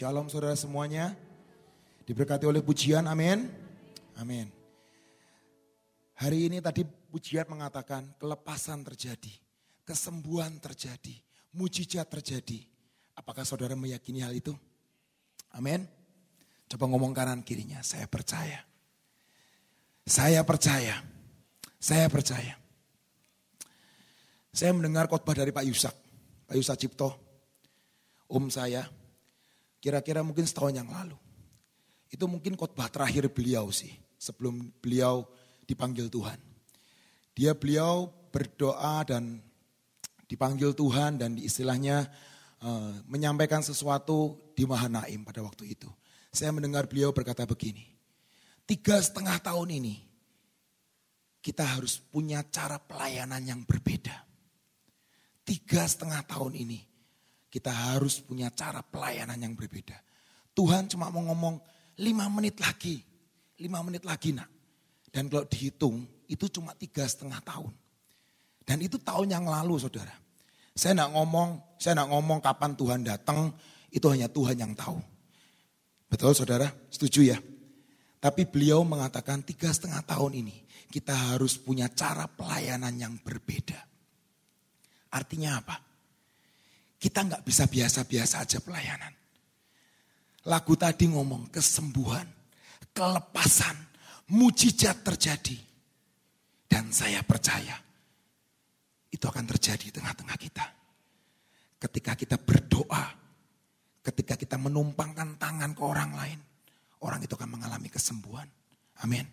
Shalom saudara semuanya. Diberkati oleh pujian, amin. Amin. Hari ini tadi pujian mengatakan kelepasan terjadi, kesembuhan terjadi, mujizat terjadi. Apakah saudara meyakini hal itu? Amin. Coba ngomong kanan kirinya, saya percaya. Saya percaya. Saya percaya. Saya mendengar khotbah dari Pak Yusak, Pak Yusak Cipto, om saya, kira-kira mungkin setahun yang lalu. Itu mungkin khotbah terakhir beliau sih, sebelum beliau dipanggil Tuhan. Dia beliau berdoa dan dipanggil Tuhan dan istilahnya uh, menyampaikan sesuatu di Mahanaim pada waktu itu. Saya mendengar beliau berkata begini, tiga setengah tahun ini kita harus punya cara pelayanan yang berbeda tiga setengah tahun ini kita harus punya cara pelayanan yang berbeda. Tuhan cuma mau ngomong lima menit lagi, lima menit lagi nak. Dan kalau dihitung itu cuma tiga setengah tahun. Dan itu tahun yang lalu saudara. Saya nak ngomong, saya nak ngomong kapan Tuhan datang, itu hanya Tuhan yang tahu. Betul saudara, setuju ya? Tapi beliau mengatakan tiga setengah tahun ini kita harus punya cara pelayanan yang berbeda. Artinya apa? Kita nggak bisa biasa-biasa aja pelayanan. Lagu tadi ngomong kesembuhan, kelepasan, mujizat terjadi. Dan saya percaya itu akan terjadi di tengah-tengah kita. Ketika kita berdoa, ketika kita menumpangkan tangan ke orang lain, orang itu akan mengalami kesembuhan. Amin.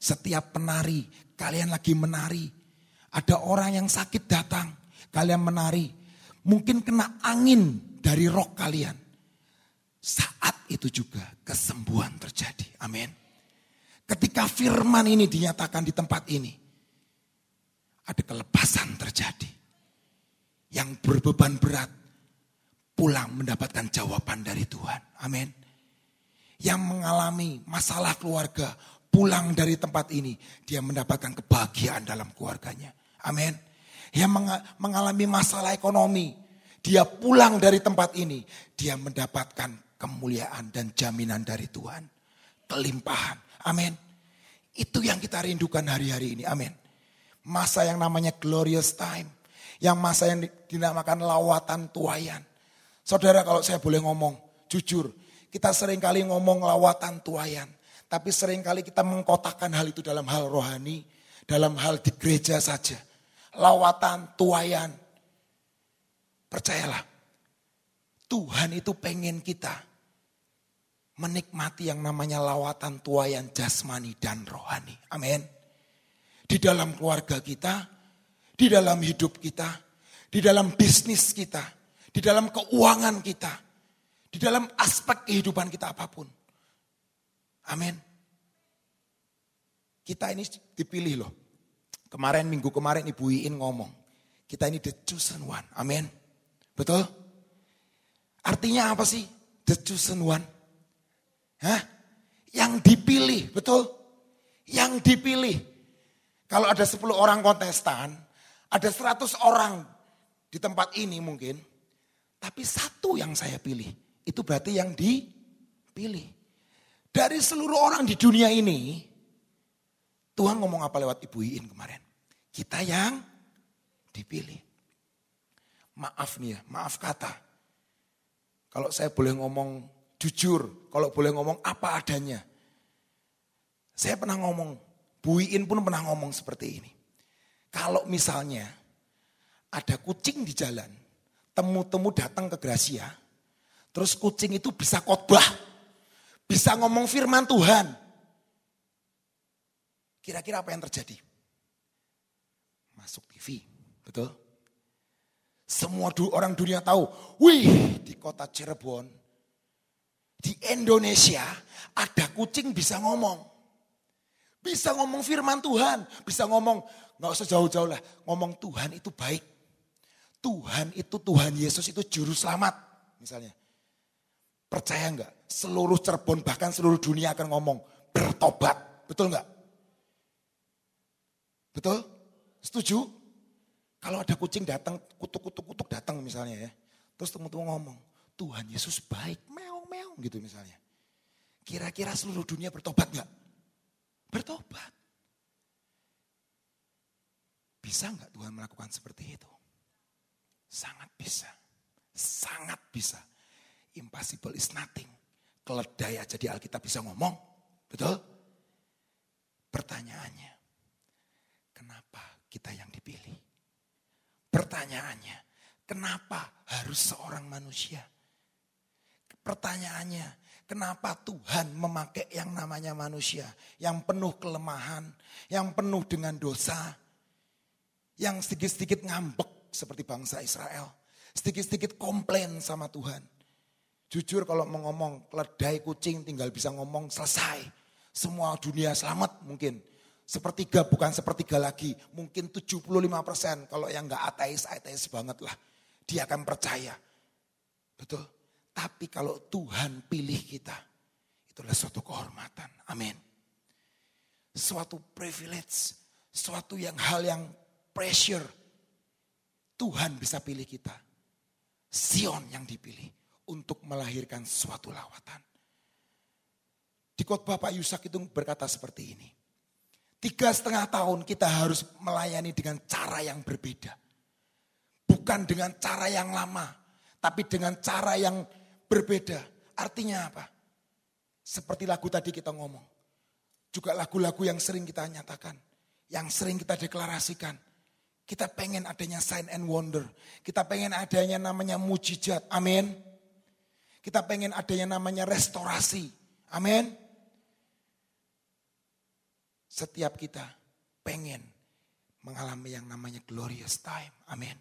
Setiap penari, kalian lagi menari, ada orang yang sakit datang, kalian menari, mungkin kena angin dari rok kalian. Saat itu juga kesembuhan terjadi. Amin. Ketika firman ini dinyatakan di tempat ini, ada kelepasan terjadi. Yang berbeban berat pulang mendapatkan jawaban dari Tuhan. Amin. Yang mengalami masalah keluarga pulang dari tempat ini, dia mendapatkan kebahagiaan dalam keluarganya. Amin yang mengalami masalah ekonomi, dia pulang dari tempat ini, dia mendapatkan kemuliaan dan jaminan dari Tuhan. Kelimpahan. Amin. Itu yang kita rindukan hari-hari ini. Amin. Masa yang namanya glorious time. Yang masa yang dinamakan lawatan tuayan. Saudara kalau saya boleh ngomong, jujur. Kita sering kali ngomong lawatan tuayan. Tapi sering kali kita mengkotakkan hal itu dalam hal rohani. Dalam hal di gereja saja lawatan, tuayan. Percayalah, Tuhan itu pengen kita menikmati yang namanya lawatan tuayan jasmani dan rohani. Amin. Di dalam keluarga kita, di dalam hidup kita, di dalam bisnis kita, di dalam keuangan kita, di dalam aspek kehidupan kita apa pun. Amin. Kita ini dipilih loh Kemarin minggu kemarin Ibu Iin ngomong, kita ini the chosen one. Amin. Betul? Artinya apa sih the chosen one? Hah? Yang dipilih, betul? Yang dipilih. Kalau ada 10 orang kontestan, ada 100 orang di tempat ini mungkin, tapi satu yang saya pilih. Itu berarti yang dipilih. Dari seluruh orang di dunia ini, Tuhan ngomong apa lewat Ibu Iin kemarin? Kita yang dipilih. Maaf nih ya, maaf kata. Kalau saya boleh ngomong jujur, kalau boleh ngomong apa adanya. Saya pernah ngomong, Bu Iin pun pernah ngomong seperti ini. Kalau misalnya ada kucing di jalan, temu-temu datang ke Gracia, terus kucing itu bisa khotbah, bisa ngomong firman Tuhan, Kira-kira apa yang terjadi? Masuk TV, betul? Semua du orang dunia tahu, wih di kota Cirebon, di Indonesia ada kucing bisa ngomong. Bisa ngomong firman Tuhan, bisa ngomong, nggak usah jauh-jauh lah, ngomong Tuhan itu baik. Tuhan itu, Tuhan Yesus itu juru selamat, misalnya. Percaya nggak? Seluruh Cirebon bahkan seluruh dunia akan ngomong bertobat, betul nggak? Betul? Setuju? Kalau ada kucing datang, kutuk-kutuk-kutuk datang misalnya ya. Terus teman-teman ngomong, Tuhan Yesus baik, meong, gitu misalnya. Kira-kira seluruh dunia bertobat nggak? Bertobat. Bisa nggak Tuhan melakukan seperti itu? Sangat bisa. Sangat bisa. Impossible is nothing. Keledai aja di Alkitab bisa ngomong. Betul? Pertanyaannya, kenapa kita yang dipilih? Pertanyaannya, kenapa harus seorang manusia? Pertanyaannya, kenapa Tuhan memakai yang namanya manusia, yang penuh kelemahan, yang penuh dengan dosa, yang sedikit-sedikit ngambek seperti bangsa Israel, sedikit-sedikit komplain sama Tuhan. Jujur kalau mau ngomong keledai kucing tinggal bisa ngomong selesai. Semua dunia selamat mungkin. Sepertiga bukan sepertiga lagi. Mungkin 75 persen. Kalau yang nggak ateis, ateis banget lah. Dia akan percaya. Betul. Tapi kalau Tuhan pilih kita. Itulah suatu kehormatan. Amin. Suatu privilege. Suatu yang hal yang pressure. Tuhan bisa pilih kita. Sion yang dipilih. Untuk melahirkan suatu lawatan. Di khotbah Pak Yusak itu berkata seperti ini. Tiga setengah tahun kita harus melayani dengan cara yang berbeda. Bukan dengan cara yang lama, tapi dengan cara yang berbeda. Artinya apa? Seperti lagu tadi kita ngomong. Juga lagu-lagu yang sering kita nyatakan. Yang sering kita deklarasikan. Kita pengen adanya sign and wonder. Kita pengen adanya namanya mujizat. Amin. Kita pengen adanya namanya restorasi. Amin. Setiap kita pengen mengalami yang namanya glorious time. Amin.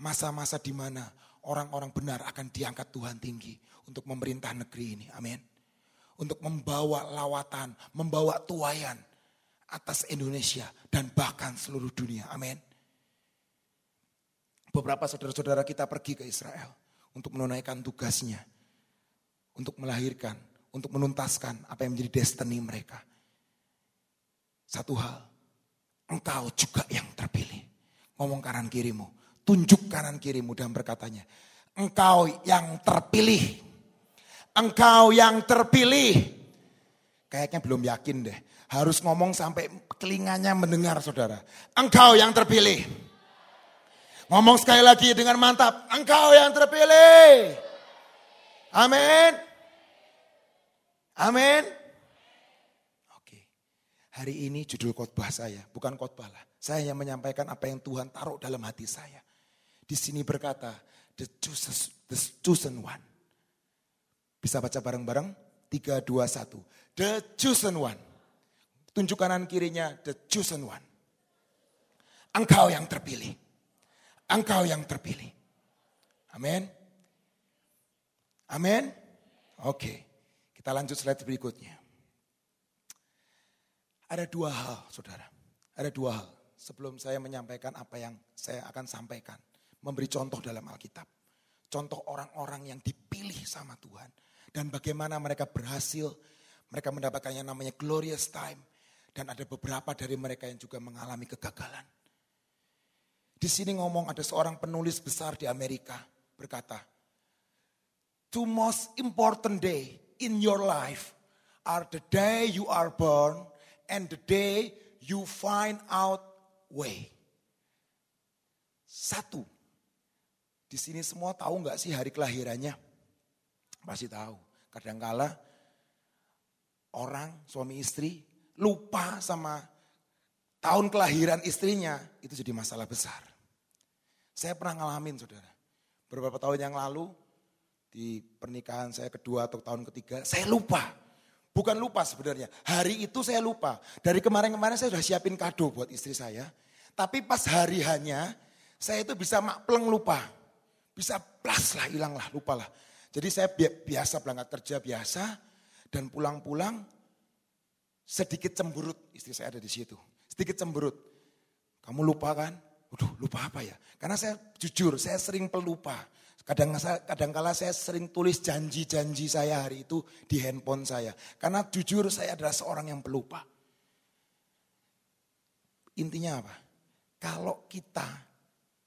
Masa-masa di mana orang-orang benar akan diangkat Tuhan tinggi untuk memerintah negeri ini. Amin. Untuk membawa lawatan, membawa tuayan atas Indonesia dan bahkan seluruh dunia. Amin. Beberapa saudara-saudara kita pergi ke Israel untuk menunaikan tugasnya. Untuk melahirkan, untuk menuntaskan apa yang menjadi destiny mereka. Satu hal, engkau juga yang terpilih. Ngomong kanan kirimu, tunjuk kanan kirimu dan berkatanya, engkau yang terpilih. Engkau yang terpilih. Kayaknya belum yakin deh. Harus ngomong sampai telinganya mendengar saudara. Engkau yang terpilih. Ngomong sekali lagi dengan mantap. Engkau yang terpilih. Amin. Amin. Hari ini judul khotbah saya, bukan khotbah lah. Saya yang menyampaikan apa yang Tuhan taruh dalam hati saya. Di sini berkata, the chosen, the chosen one. Bisa baca bareng-bareng? 3, 2, 1. The chosen one. Tunjuk kanan kirinya, the chosen one. Engkau yang terpilih. Engkau yang terpilih. Amin. Amin. Oke, kita lanjut slide berikutnya. Ada dua hal, saudara. Ada dua hal sebelum saya menyampaikan apa yang saya akan sampaikan. Memberi contoh dalam Alkitab. Contoh orang-orang yang dipilih sama Tuhan. Dan bagaimana mereka berhasil, mereka mendapatkan yang namanya glorious time. Dan ada beberapa dari mereka yang juga mengalami kegagalan. Di sini ngomong ada seorang penulis besar di Amerika berkata, Two most important day in your life are the day you are born and the day you find out way. Satu. Di sini semua tahu nggak sih hari kelahirannya? Pasti tahu. Kadangkala orang suami istri lupa sama tahun kelahiran istrinya itu jadi masalah besar. Saya pernah ngalamin saudara. Beberapa tahun yang lalu di pernikahan saya kedua atau tahun ketiga saya lupa Bukan lupa sebenarnya. Hari itu saya lupa. Dari kemarin-kemarin saya sudah siapin kado buat istri saya. Tapi pas hari hanya saya itu bisa makpleng lupa. Bisa plus lah, hilang lah, lupa lah. Jadi saya biasa berangkat kerja biasa. Dan pulang-pulang sedikit cemburut. Istri saya ada di situ. Sedikit cemburut. Kamu lupa kan? Waduh lupa apa ya? Karena saya jujur, saya sering pelupa. Kadang kadang kala saya sering tulis janji-janji saya hari itu di handphone saya. Karena jujur saya adalah seorang yang pelupa. Intinya apa? Kalau kita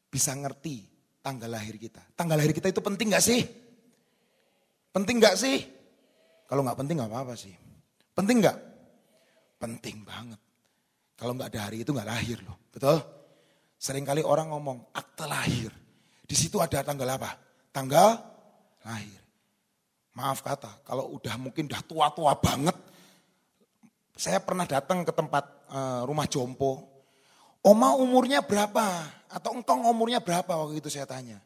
bisa ngerti tanggal lahir kita. Tanggal lahir kita itu penting gak sih? Penting nggak sih? Kalau nggak penting nggak apa-apa sih. Penting nggak? Penting banget. Kalau nggak ada hari itu nggak lahir loh, betul? Seringkali orang ngomong akte lahir. Di situ ada tanggal apa? Tanggal lahir. Maaf kata, kalau udah mungkin udah tua-tua banget. Saya pernah datang ke tempat uh, rumah jompo. Oma umurnya berapa? Atau engkong umurnya berapa waktu itu saya tanya.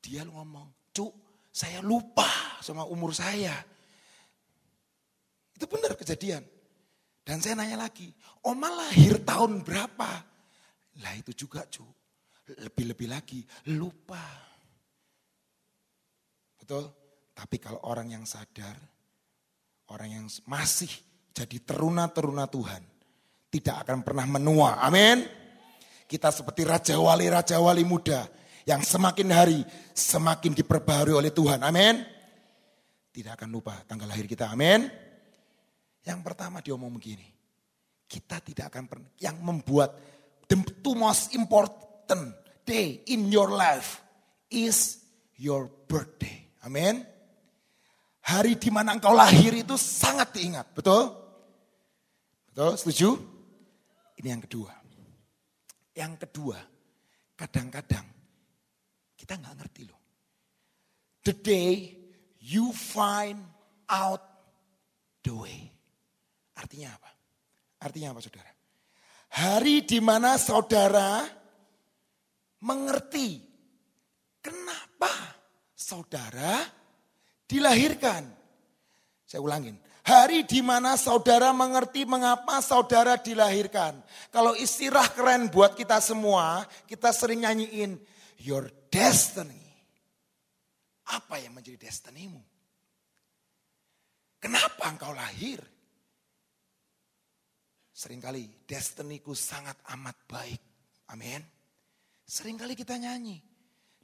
Dia ngomong, cuk saya lupa sama umur saya. Itu benar kejadian. Dan saya nanya lagi, Oma lahir tahun berapa? Lah itu juga cu. Lebih-lebih lagi, lupa. Betul? Tapi kalau orang yang sadar, orang yang masih jadi teruna-teruna Tuhan, tidak akan pernah menua. Amin. Kita seperti raja wali-raja wali muda yang semakin hari semakin diperbaharui oleh Tuhan. Amin. Tidak akan lupa tanggal lahir kita. Amin. Yang pertama dia ngomong begini. Kita tidak akan pernah. Yang membuat the two most important day in your life is your birthday. Amin. Hari di mana engkau lahir itu sangat diingat. Betul? Betul? Setuju? Ini yang kedua. Yang kedua, kadang-kadang kita nggak ngerti loh. The day you find out the way. Artinya apa? Artinya apa saudara? Hari di mana saudara mengerti kenapa saudara dilahirkan. Saya ulangin. Hari di mana saudara mengerti mengapa saudara dilahirkan. Kalau istilah keren buat kita semua, kita sering nyanyiin your destiny. Apa yang menjadi destinimu? Kenapa engkau lahir? Seringkali destiniku sangat amat baik. Amin. Seringkali kita nyanyi.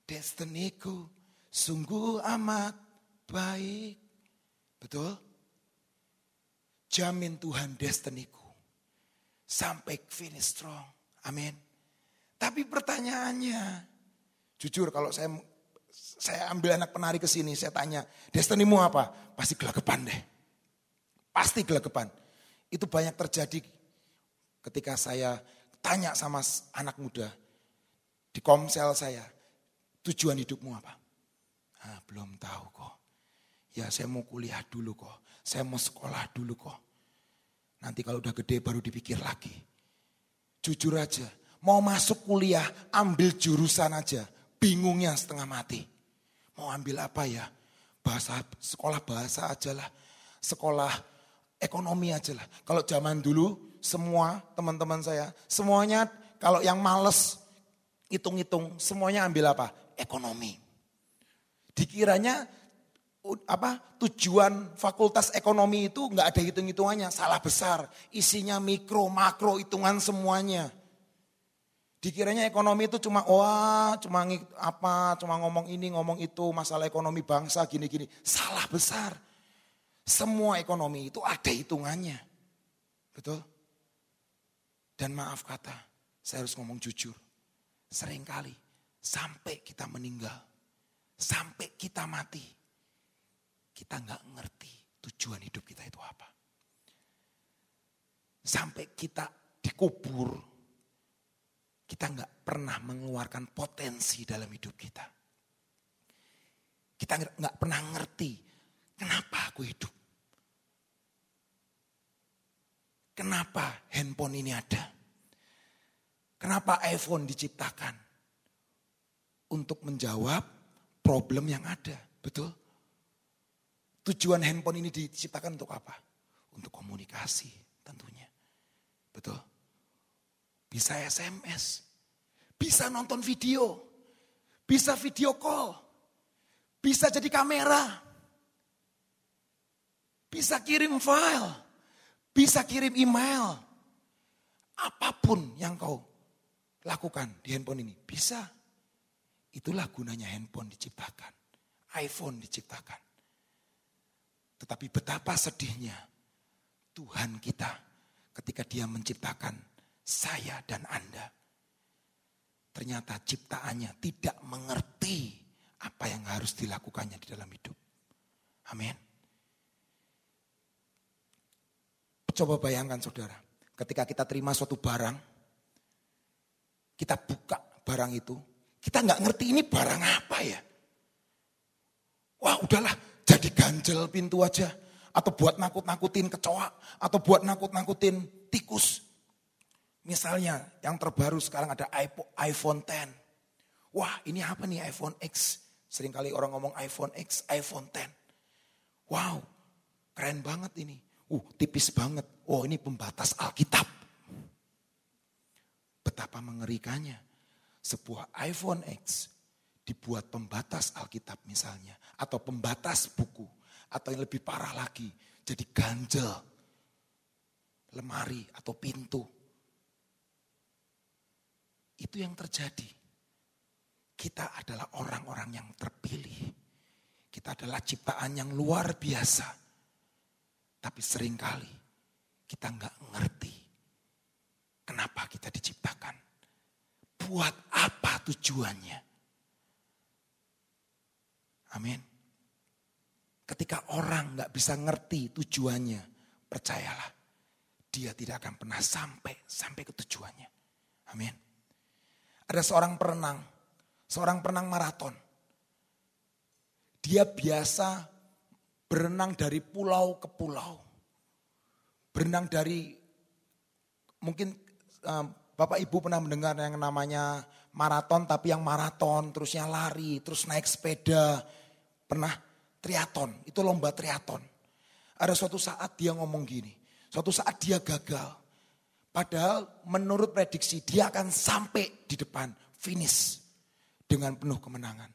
Destiniku sungguh amat baik. Betul? Jamin Tuhan destiniku. Sampai finish strong. Amin. Tapi pertanyaannya, Jujur kalau saya saya ambil anak penari ke sini, saya tanya, destinimu apa? Pasti gelagapan deh. Pasti gelagapan. Itu banyak terjadi ketika saya tanya sama anak muda di komsel saya, tujuan hidupmu apa? Ah, belum tahu kok. Ya saya mau kuliah dulu kok. Saya mau sekolah dulu kok. Nanti kalau udah gede baru dipikir lagi. Jujur aja, mau masuk kuliah ambil jurusan aja bingungnya setengah mati. Mau ambil apa ya? Bahasa sekolah bahasa aja lah. Sekolah ekonomi aja lah. Kalau zaman dulu semua teman-teman saya, semuanya kalau yang males hitung-hitung, semuanya ambil apa? Ekonomi. Dikiranya apa tujuan fakultas ekonomi itu nggak ada hitung-hitungannya, salah besar. Isinya mikro, makro, hitungan semuanya. Dikiranya ekonomi itu cuma wah, cuma apa, cuma ngomong ini, ngomong itu, masalah ekonomi bangsa gini-gini. Salah besar. Semua ekonomi itu ada hitungannya. Betul? Dan maaf kata, saya harus ngomong jujur. Seringkali sampai kita meninggal, sampai kita mati, kita nggak ngerti tujuan hidup kita itu apa. Sampai kita dikubur, kita nggak pernah mengeluarkan potensi dalam hidup kita. Kita nggak pernah ngerti kenapa aku hidup. Kenapa handphone ini ada? Kenapa iPhone diciptakan? Untuk menjawab problem yang ada, betul? Tujuan handphone ini diciptakan untuk apa? Untuk komunikasi tentunya. Betul? Bisa SMS. Bisa nonton video. Bisa video call. Bisa jadi kamera. Bisa kirim file. Bisa kirim email. Apa pun yang kau lakukan di handphone ini. Bisa. Itulah gunanya handphone diciptakan. iPhone diciptakan. Tetapi betapa sedihnya Tuhan kita ketika dia menciptakan saya dan Anda. Ternyata ciptaannya tidak mengerti apa yang harus dilakukannya di dalam hidup. Amin. Coba bayangkan saudara, ketika kita terima suatu barang, kita buka barang itu, kita nggak ngerti ini barang apa ya. Wah udahlah, jadi ganjel pintu aja. Atau buat nakut-nakutin kecoa, atau buat nakut-nakutin tikus. Misalnya yang terbaru sekarang ada iPhone 10. Wah ini apa nih iPhone X? Seringkali orang ngomong iPhone X, iPhone 10. Wow, keren banget ini. Uh, tipis banget. Oh, ini pembatas Alkitab. Betapa mengerikannya. Sebuah iPhone X dibuat pembatas Alkitab misalnya. Atau pembatas buku. Atau yang lebih parah lagi, jadi ganjel. Lemari atau pintu. Itu yang terjadi. Kita adalah orang-orang yang terpilih. Kita adalah ciptaan yang luar biasa tapi sering kali kita nggak ngerti kenapa kita diciptakan. Buat apa tujuannya? Amin. Ketika orang nggak bisa ngerti tujuannya, percayalah dia tidak akan pernah sampai sampai ke tujuannya. Amin. Ada seorang perenang, seorang perenang maraton. Dia biasa berenang dari pulau ke pulau. Berenang dari mungkin uh, Bapak Ibu pernah mendengar yang namanya maraton tapi yang maraton terusnya lari, terus naik sepeda. Pernah triaton, itu lomba triaton. Ada suatu saat dia ngomong gini, suatu saat dia gagal. Padahal menurut prediksi dia akan sampai di depan finish dengan penuh kemenangan.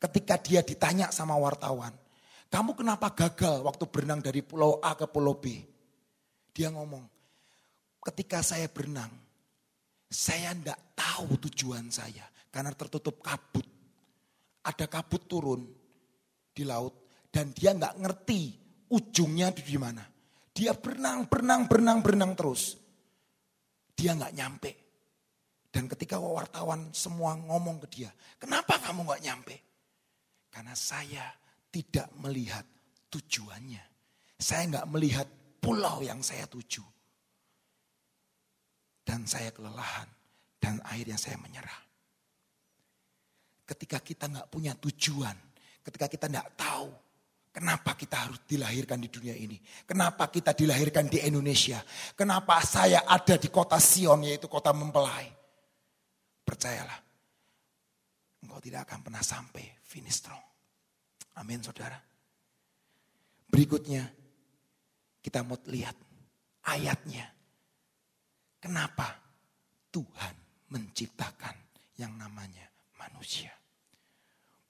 Ketika dia ditanya sama wartawan, kamu kenapa gagal waktu berenang dari pulau A ke pulau B? Dia ngomong, ketika saya berenang, saya tidak tahu tujuan saya. Karena tertutup kabut. Ada kabut turun di laut. Dan dia nggak ngerti ujungnya di mana. Dia berenang, berenang, berenang, berenang terus. Dia nggak nyampe. Dan ketika wartawan semua ngomong ke dia, kenapa kamu nggak nyampe? Karena saya tidak melihat tujuannya. Saya nggak melihat pulau yang saya tuju. Dan saya kelelahan dan akhirnya saya menyerah. Ketika kita nggak punya tujuan, ketika kita nggak tahu kenapa kita harus dilahirkan di dunia ini, kenapa kita dilahirkan di Indonesia, kenapa saya ada di kota Sion yaitu kota mempelai. Percayalah, engkau tidak akan pernah sampai finish strong. Amin saudara. Berikutnya kita mau lihat ayatnya. Kenapa Tuhan menciptakan yang namanya manusia.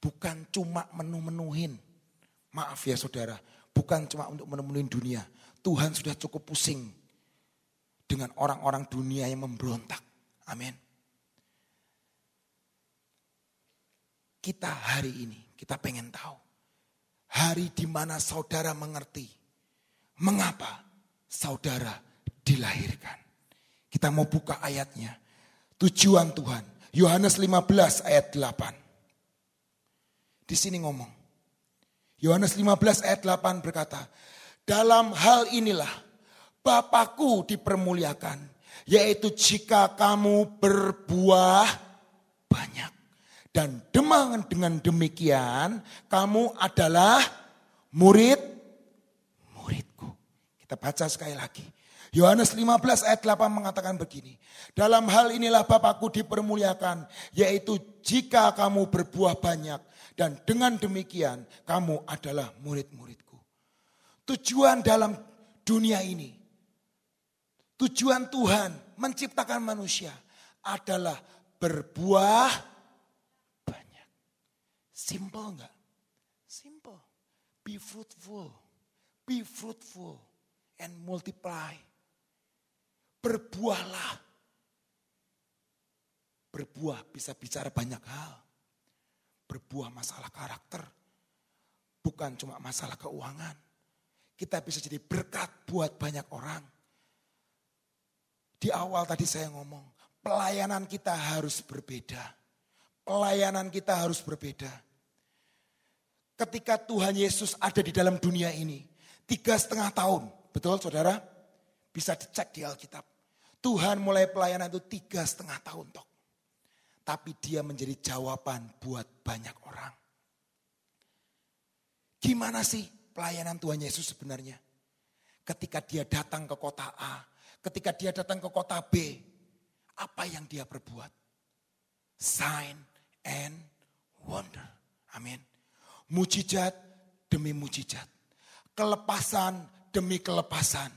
Bukan cuma menu-menuhin. Maaf ya saudara. Bukan cuma untuk menemuin dunia. Tuhan sudah cukup pusing dengan orang-orang dunia yang memberontak. Amin. Kita hari ini, kita pengen tahu hari di mana saudara mengerti mengapa saudara dilahirkan. Kita mau buka ayatnya. Tujuan Tuhan. Yohanes 15 ayat 8. Di sini ngomong. Yohanes 15 ayat 8 berkata, dalam hal inilah Bapakku dipermuliakan, yaitu jika kamu berbuah banyak. Dan demang dengan demikian kamu adalah murid muridku. Kita baca sekali lagi. Yohanes 15 ayat 8 mengatakan begini. Dalam hal inilah Bapakku dipermuliakan. Yaitu jika kamu berbuah banyak. Dan dengan demikian kamu adalah murid-muridku. Tujuan dalam dunia ini. Tujuan Tuhan menciptakan manusia adalah berbuah Simple enggak? Simple. Be fruitful. Be fruitful and multiply. Berbuahlah. Berbuah bisa bicara banyak hal. Berbuah masalah karakter. Bukan cuma masalah keuangan. Kita bisa jadi berkat buat banyak orang. Di awal tadi saya ngomong, pelayanan kita harus berbeda. Pelayanan kita harus berbeda ketika Tuhan Yesus ada di dalam dunia ini. Tiga setengah tahun. Betul saudara? Bisa dicek di Alkitab. Tuhan mulai pelayanan itu tiga setengah tahun tok. Tapi dia menjadi jawaban buat banyak orang. Gimana sih pelayanan Tuhan Yesus sebenarnya? Ketika dia datang ke kota A, ketika dia datang ke kota B, apa yang dia perbuat? Sign and wonder. Amin. Mujizat demi mujizat. Kelepasan demi kelepasan.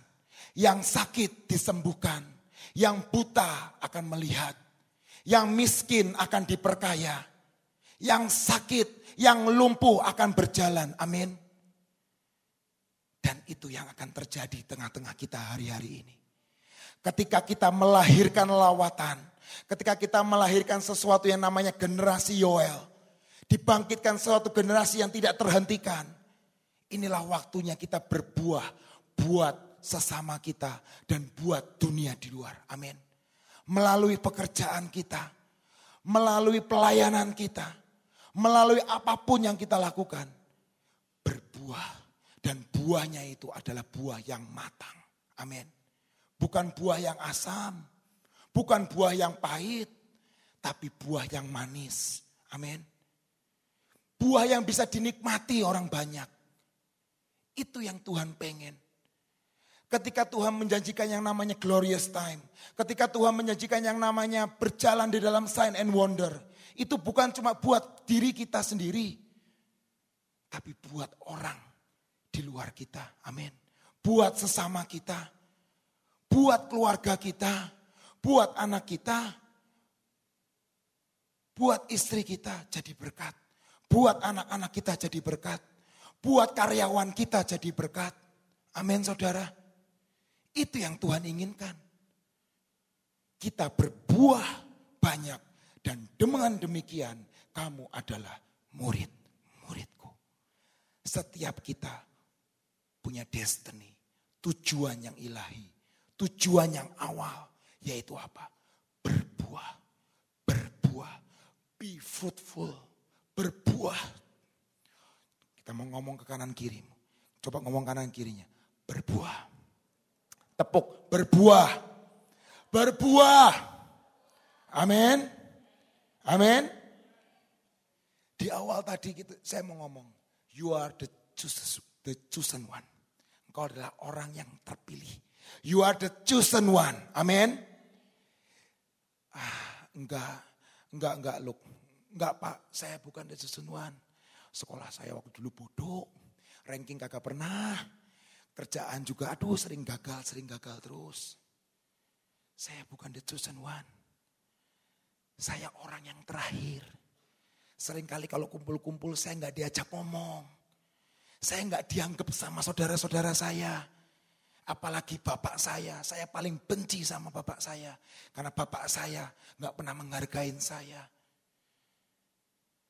Yang sakit disembuhkan. Yang buta akan melihat. Yang miskin akan diperkaya. Yang sakit, yang lumpuh akan berjalan. Amin. Dan itu yang akan terjadi tengah-tengah kita hari-hari ini. Ketika kita melahirkan lawatan, ketika kita melahirkan sesuatu yang namanya generasi Yoel, dibangkitkan suatu generasi yang tidak terhentikan. Inilah waktunya kita berbuah buat sesama kita dan buat dunia di luar. Amin. Melalui pekerjaan kita, melalui pelayanan kita, melalui apa pun yang kita lakukan, berbuah dan buahnya itu adalah buah yang matang. Amin. Bukan buah yang asam. Bukan buah yang pahit. Tapi buah yang manis. Amin. Buah yang bisa dinikmati orang banyak. Itu yang Tuhan pengen. Ketika Tuhan menjanjikan yang namanya glorious time. Ketika Tuhan menjanjikan yang namanya berjalan di dalam sign and wonder. Itu bukan cuma buat diri kita sendiri. Tapi buat orang di luar kita. Amin. Buat sesama kita. Buat keluarga kita. Buat anak kita. Buat istri kita jadi berkat. Buat anak-anak kita jadi berkat. Buat karyawan kita jadi berkat. Amin saudara. Itu yang Tuhan inginkan. Kita berbuah banyak. Dan dengan demikian kamu adalah murid-muridku. Setiap kita punya destiny, tujuan yang ilahi, tujuan yang awal, yaitu apa? Berbuah, berbuah, be fruitful, berbuah. Kita mau ngomong ke kanan kiri, coba ngomong kanan kirinya, berbuah. Tepuk, berbuah, berbuah. Amin, amin. Di awal tadi kita, saya mau ngomong, you are the the chosen one. Engkau adalah orang yang terpilih. You are the chosen one. Amin. Ah, enggak, enggak, enggak, look. Enggak pak, saya bukan the chosen one. Sekolah saya waktu dulu bodoh. Ranking kagak pernah. Kerjaan juga, aduh sering gagal, sering gagal terus. Saya bukan the chosen one. Saya orang yang terakhir. Seringkali kalau kumpul-kumpul saya nggak diajak ngomong. Saya nggak dianggap sama saudara-saudara saya. Apalagi bapak saya, saya paling benci sama bapak saya. Karena bapak saya nggak pernah menghargai saya.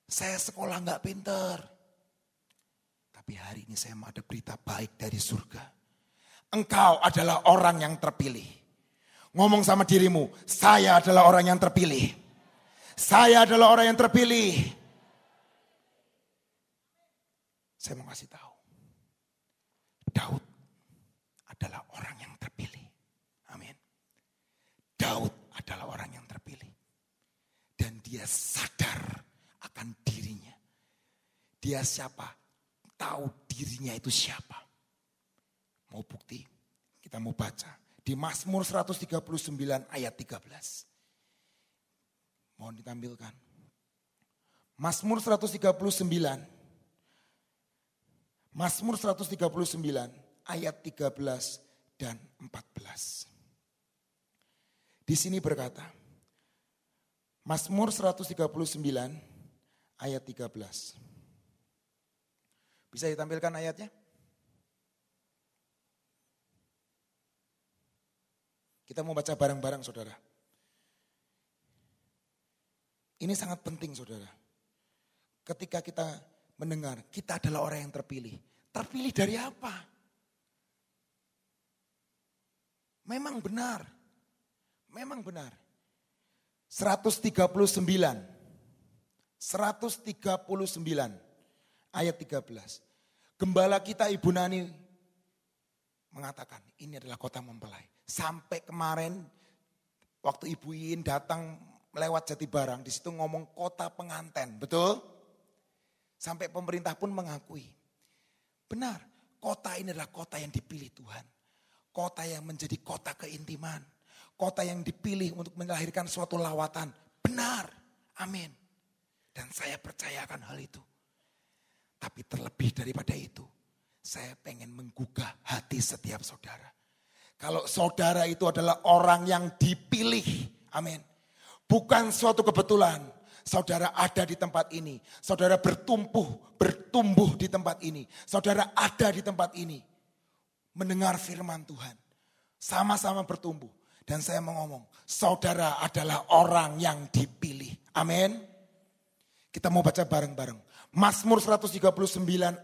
Saya sekolah nggak pinter. Tapi hari ini saya mau ada berita baik dari surga. Engkau adalah orang yang terpilih. Ngomong sama dirimu, saya adalah orang yang terpilih. Saya adalah orang yang terpilih. Saya mau kasih tahu. Daud adalah orang yang terpilih. Amin. Daud adalah orang yang terpilih. Dan dia sadar akan dirinya. Dia siapa? Tahu dirinya itu siapa. Mau bukti? Kita mau baca. Di Mazmur 139 ayat 13. Mohon ditampilkan. Mazmur 139 Mazmur 139 ayat 13 dan 14. Di sini berkata, Mazmur 139 ayat 13. Bisa ditampilkan ayatnya? Kita mau baca bareng-bareng saudara. Ini sangat penting saudara. Ketika kita mendengar kita adalah orang yang terpilih. Terpilih dari apa? Memang benar. Memang benar. 139. 139 ayat 13. Gembala kita Ibu Nani mengatakan ini adalah kota mempelai. Sampai kemarin waktu Ibu Iin datang lewat Jati Barang, di situ ngomong kota penganten, betul? Sampai pemerintah pun mengakui. Benar, kota ini adalah kota yang dipilih Tuhan. Kota yang menjadi kota keintiman. Kota yang dipilih untuk melahirkan suatu lawatan. Benar, amin. Dan saya percayakan hal itu. Tapi terlebih daripada itu, saya pengen menggugah hati setiap saudara. Kalau saudara itu adalah orang yang dipilih, amin. Bukan suatu kebetulan, saudara ada di tempat ini. Saudara bertumbuh, bertumbuh di tempat ini. Saudara ada di tempat ini. Mendengar firman Tuhan. Sama-sama bertumbuh. Dan saya mau ngomong, saudara adalah orang yang dipilih. Amin. Kita mau baca bareng-bareng. Mazmur 139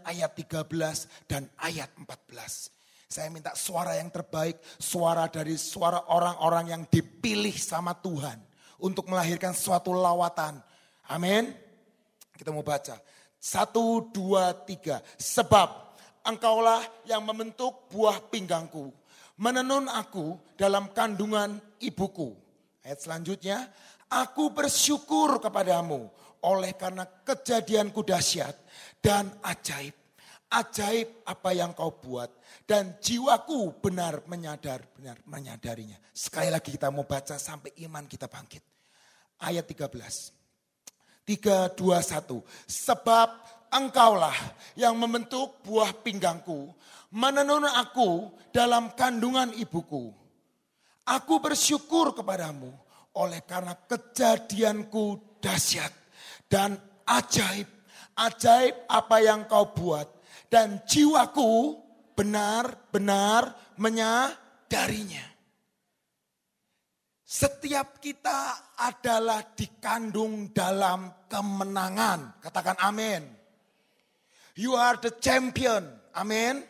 ayat 13 dan ayat 14. Saya minta suara yang terbaik, suara dari suara orang-orang yang dipilih sama Tuhan untuk melahirkan suatu lawatan. Amin. Kita mau baca. Satu, dua, tiga. Sebab engkaulah yang membentuk buah pinggangku. Menenun aku dalam kandungan ibuku. Ayat selanjutnya. Aku bersyukur kepadamu oleh karena kejadianku dahsyat dan ajaib. Ajaib apa yang kau buat dan jiwaku benar menyadar, benar menyadarinya. Sekali lagi kita mau baca sampai iman kita bangkit. Ayat 13. 3, 2, 1. Sebab engkaulah yang membentuk buah pinggangku, menenun aku dalam kandungan ibuku. Aku bersyukur kepadamu oleh karena kejadianku dahsyat dan ajaib. Ajaib apa yang kau buat. Dan jiwaku benar-benar menyadarinya. Setiap kita adalah dikandung dalam kemenangan. Katakan amin. You are the champion. Amin.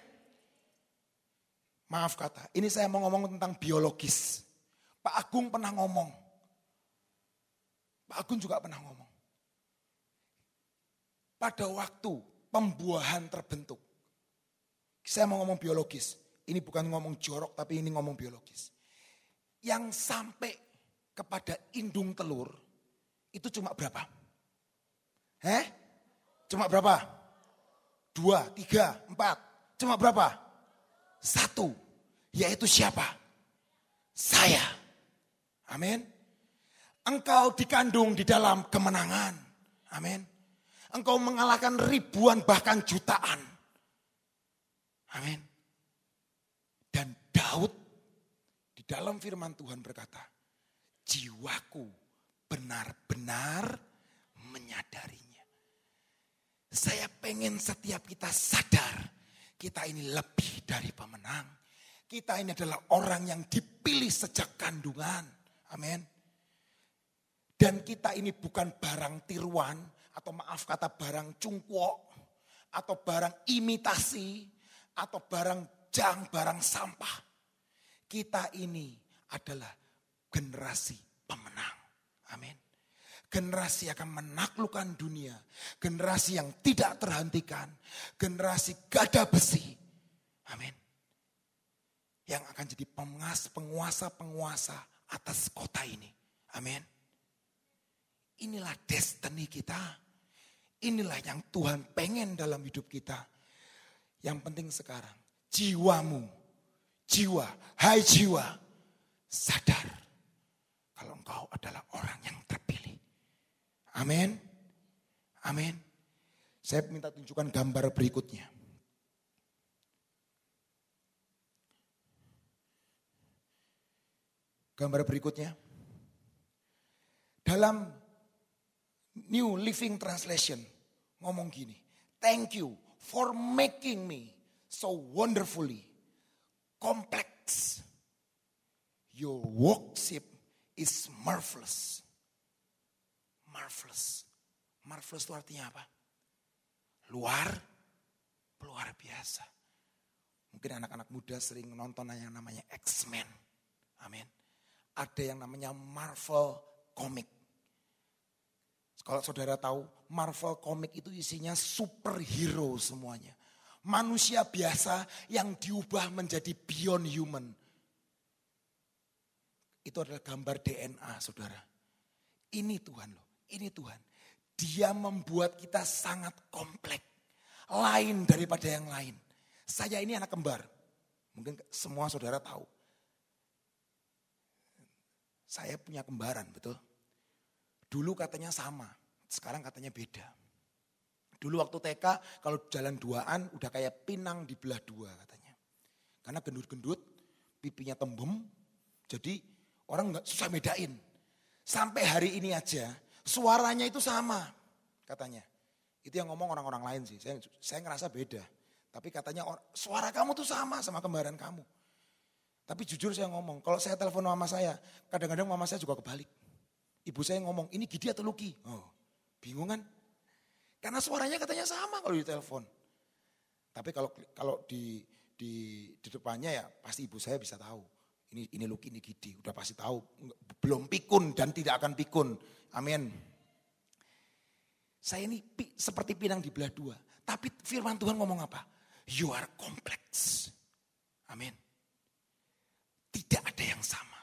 Maaf kata, ini saya mau ngomong tentang biologis. Pak Agung pernah ngomong. Pak Agung juga pernah ngomong pada waktu pembuahan terbentuk. Saya mau ngomong biologis. Ini bukan ngomong jorok tapi ini ngomong biologis. Yang sampai kepada indung telur itu cuma berapa? Eh? Cuma berapa? Dua, tiga, empat. Cuma berapa? Satu. Yaitu siapa? Saya. Amin. Engkau dikandung di dalam kemenangan. Amin. Engkau mengalahkan ribuan bahkan jutaan. Amin. Dan Daud di dalam firman Tuhan berkata, jiwaku benar-benar menyadarinya. Saya pengen setiap kita sadar, kita ini lebih dari pemenang. Kita ini adalah orang yang dipilih sejak kandungan. Amin. Dan kita ini bukan barang tiruan, atau maaf kata barang cungkwok, atau barang imitasi, atau barang jang, barang sampah. Kita ini adalah generasi pemenang. Amin. Generasi akan menaklukkan dunia. Generasi yang tidak terhentikan. Generasi gada besi. Amin. Yang akan jadi penguasa-penguasa atas kota ini. Amin. Inilah destiny kita. Inilah yang Tuhan pengen dalam hidup kita. Yang penting sekarang, jiwamu, jiwa, hai jiwa, sadar kalau engkau adalah orang yang terpilih. Amin. Amin. Saya minta tunjukkan gambar berikutnya. Gambar berikutnya. Dalam New Living Translation ngomong gini. Thank you for making me so wonderfully complex. Your worship is marvelous. Marvelous. Marvelous itu artinya apa? Luar, luar biasa. Mungkin anak-anak muda sering nonton yang namanya X-Men. Amin. Ada yang namanya Marvel Comic Kalau saudara tahu, Marvel komik itu isinya superhero semuanya. Manusia biasa yang diubah menjadi beyond human. Itu adalah gambar DNA saudara. Ini Tuhan loh, ini Tuhan. Dia membuat kita sangat kompleks. Lain daripada yang lain. Saya ini anak kembar. Mungkin semua saudara tahu. Saya punya kembaran, betul? Dulu katanya sama, sekarang katanya beda. Dulu waktu TK kalau jalan duaan udah kayak pinang dibelah dua katanya. Karena gendut-gendut, pipinya tembem, jadi orang nggak susah bedain. Sampai hari ini aja suaranya itu sama katanya. Itu yang ngomong orang-orang lain sih. Saya saya ngerasa beda. Tapi katanya suara kamu tuh sama sama kembaran kamu. Tapi jujur saya ngomong, kalau saya telepon mama saya, kadang-kadang mama saya juga kebalik. Ibu saya ngomong, ini Gidi atau Luki? Oh, bingung kan? Karena suaranya katanya sama kalau di telepon. Tapi kalau kalau di di di depannya ya pasti ibu saya bisa tahu. Ini ini Luki, ini Gidi, udah pasti tahu. Belum pikun dan tidak akan pikun. Amin. Saya ini pi, seperti pinang di belah dua. Tapi firman Tuhan ngomong apa? You are complex. Amin. Tidak ada yang sama.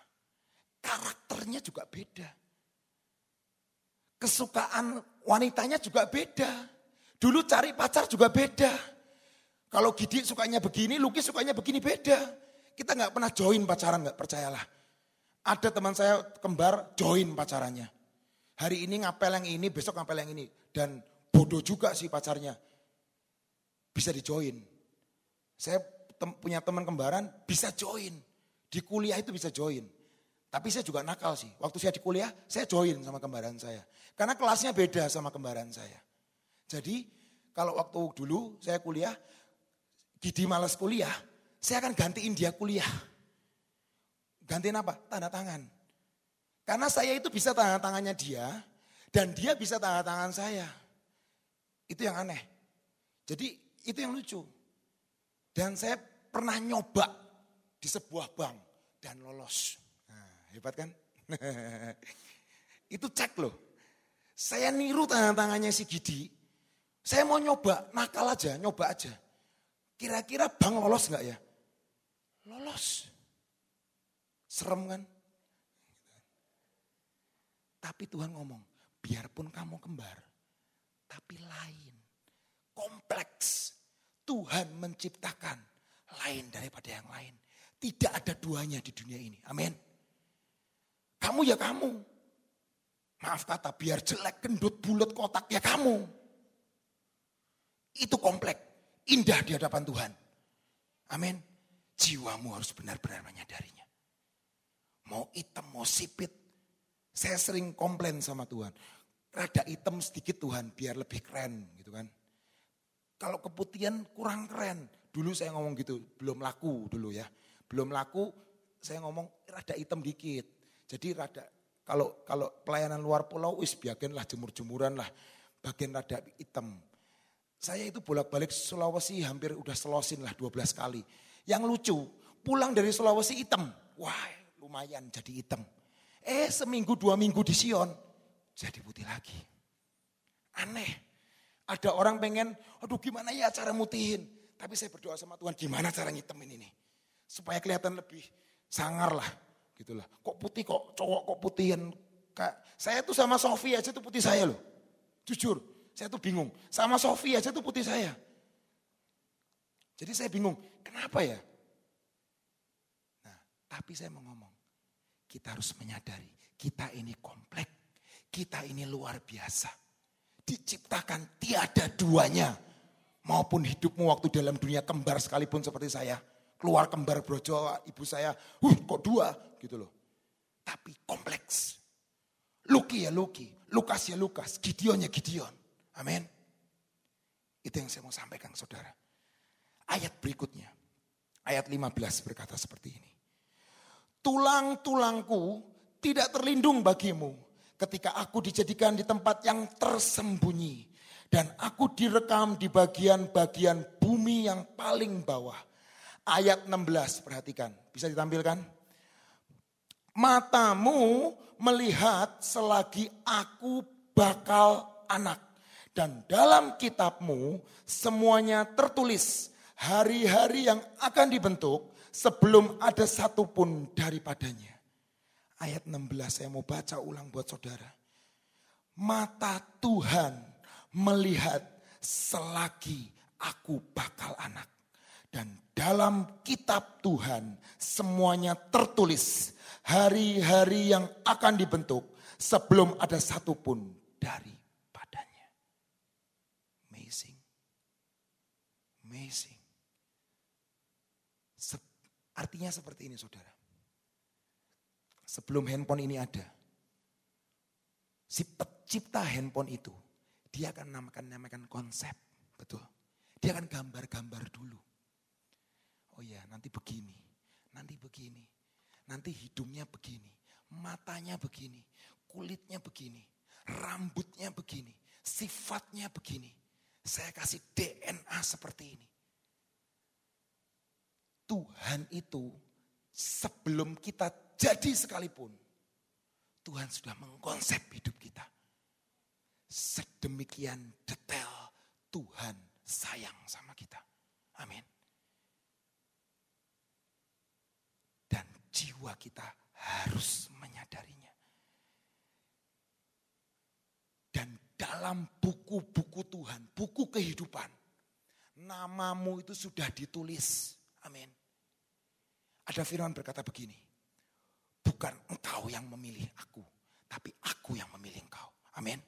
Karakternya juga beda. Kesukaan wanitanya juga beda. Dulu cari pacar juga beda. Kalau Gidi sukanya begini, Luki sukanya begini beda. Kita nggak pernah join pacaran, nggak percayalah. Ada teman saya kembar join pacarannya. Hari ini ngapel yang ini, besok ngapel yang ini. Dan bodoh juga sih pacarnya. Bisa dijoin. Saya tem punya teman kembaran bisa join. Di kuliah itu bisa join. Tapi saya juga nakal sih. Waktu saya di kuliah, saya join sama kembaran saya. Karena kelasnya beda sama kembaran saya. Jadi kalau waktu dulu saya kuliah, Gidi malas kuliah, saya akan gantiin dia kuliah. Gantiin apa? Tanda tangan. Karena saya itu bisa tanda tangannya dia, dan dia bisa tanda tangan saya. Itu yang aneh. Jadi itu yang lucu. Dan saya pernah nyoba di sebuah bank dan lolos. Hebat kan? itu cek loh. Saya niru tangan tangannya si Gidi. Saya mau nyoba, nakal aja, nyoba aja. Kira-kira bank lolos nggak ya? Lolos. Serem kan? Tapi Tuhan ngomong, biarpun kamu kembar, tapi lain. Kompleks. Tuhan menciptakan lain daripada yang lain. Tidak ada duanya di dunia ini. Amin. Kamu ya kamu. Maaf kata, biar jelek, gendut, bulat, kotak, ya kamu. Itu komplek, indah di hadapan Tuhan. Amin. Jiwamu harus benar-benar menyadarinya. Mau hitam, mau sipit. Saya sering komplain sama Tuhan. Rada hitam sedikit Tuhan, biar lebih keren gitu kan. Kalau keputihan kurang keren. Dulu saya ngomong gitu, belum laku dulu ya. Belum laku, saya ngomong rada hitam dikit. Jadi rada kalau kalau pelayanan luar pulau wis biakinlah jemur-jemuran lah. Bagian rada hitam. Saya itu bolak-balik Sulawesi hampir udah selosin lah 12 kali. Yang lucu, pulang dari Sulawesi hitam. Wah lumayan jadi hitam. Eh seminggu dua minggu di Sion, jadi putih lagi. Aneh. Ada orang pengen, aduh gimana ya cara mutihin. Tapi saya berdoa sama Tuhan, gimana cara ngitemin ini. Supaya kelihatan lebih sangar lah. Gitulah. Kok putih kok cowok kok putihin. Saya tuh sama Sofi aja tuh putih saya loh. Jujur, saya tuh bingung. Sama Sofi aja tuh putih saya. Jadi saya bingung, kenapa ya? Nah, tapi saya mau ngomong, kita harus menyadari, kita ini kompleks, kita ini luar biasa diciptakan tiada duanya. Maupun hidupmu waktu dalam dunia kembar sekalipun seperti saya. Keluar kembar brojo ibu saya, huh kok dua gitu loh. Tapi kompleks. Luki ya Luki, Lukas ya Lukas, Gideon ya Gideon. Amin. Itu yang saya mau sampaikan saudara. Ayat berikutnya. Ayat 15 berkata seperti ini. Tulang-tulangku tidak terlindung bagimu ketika aku dijadikan di tempat yang tersembunyi. Dan aku direkam di bagian-bagian bumi yang paling bawah. Ayat 16 perhatikan. Bisa ditampilkan? Matamu melihat selagi aku bakal anak. Dan dalam kitabmu semuanya tertulis hari-hari yang akan dibentuk sebelum ada satupun daripadanya. Ayat 16 saya mau baca ulang buat saudara. Mata Tuhan melihat selagi aku bakal anak. Dan dalam kitab Tuhan semuanya tertulis hari-hari yang akan dibentuk sebelum ada satupun daripadanya. Amazing. Amazing. Se artinya seperti ini saudara. Sebelum handphone ini ada, si pencipta handphone itu, dia akan namakan, namakan konsep. Betul. Dia akan gambar-gambar dulu. Oh ya, nanti begini, nanti begini, nanti hidungnya begini, matanya begini, kulitnya begini, rambutnya begini, sifatnya begini. Saya kasih DNA seperti ini. Tuhan itu sebelum kita jadi sekalipun, Tuhan sudah mengkonsep hidup kita. Sedemikian detail Tuhan sayang sama kita. Amin. Dan jiwa kita harus menyadarinya. Dan dalam buku-buku Tuhan, buku kehidupan, namamu itu sudah ditulis. Amin. Ada firman berkata begini, bukan engkau yang memilih aku, tapi aku yang memilih engkau. Amin.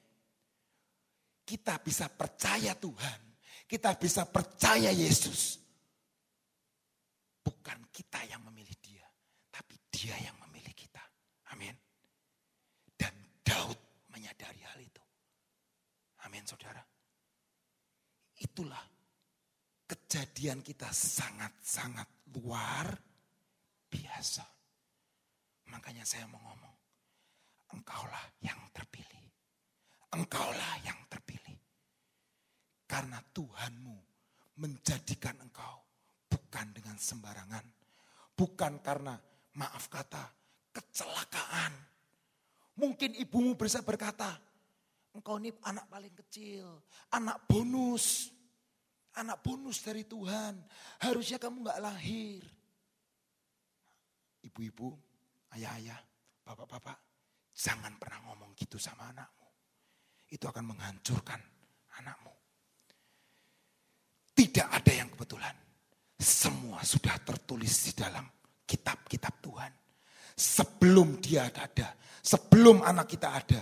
Kita bisa percaya Tuhan kita bisa percaya Yesus. Bukan kita yang dia yang memilih kita. Amin. Dan Daud menyadari hal itu. Amin saudara. Itulah kejadian kita sangat-sangat luar biasa. Makanya saya mau ngomong, engkaulah yang terpilih. Engkaulah yang terpilih. Karena Tuhanmu menjadikan engkau bukan dengan sembarangan. Bukan karena maaf kata kecelakaan. Mungkin ibumu bisa berkata, engkau ini anak paling kecil, anak bonus. Anak bonus dari Tuhan. Harusnya kamu gak lahir. Ibu-ibu, ayah-ayah, bapak-bapak, jangan pernah ngomong gitu sama anakmu. Itu akan menghancurkan anakmu. Tidak ada yang kebetulan. Semua sudah tertulis di dalam kitab-kitab Tuhan. Sebelum dia ada, sebelum anak kita ada,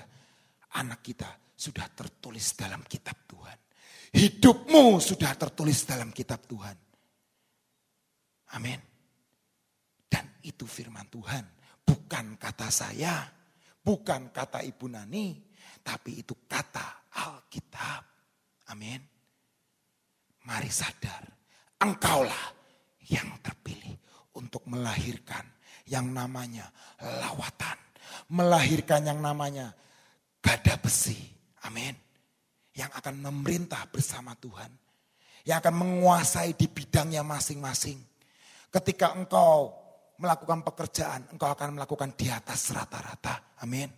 anak kita sudah tertulis dalam kitab Tuhan. Hidupmu sudah tertulis dalam kitab Tuhan. Amin. Dan itu firman Tuhan. Bukan kata saya, bukan kata Ibu Nani, tapi itu kata Alkitab. Amin. Mari sadar, engkaulah yang terpilih untuk melahirkan yang namanya lawatan. Melahirkan yang namanya gada besi. Amin. Yang akan memerintah bersama Tuhan. Yang akan menguasai di bidangnya masing-masing. Ketika engkau melakukan pekerjaan, engkau akan melakukan di atas rata-rata. Amin.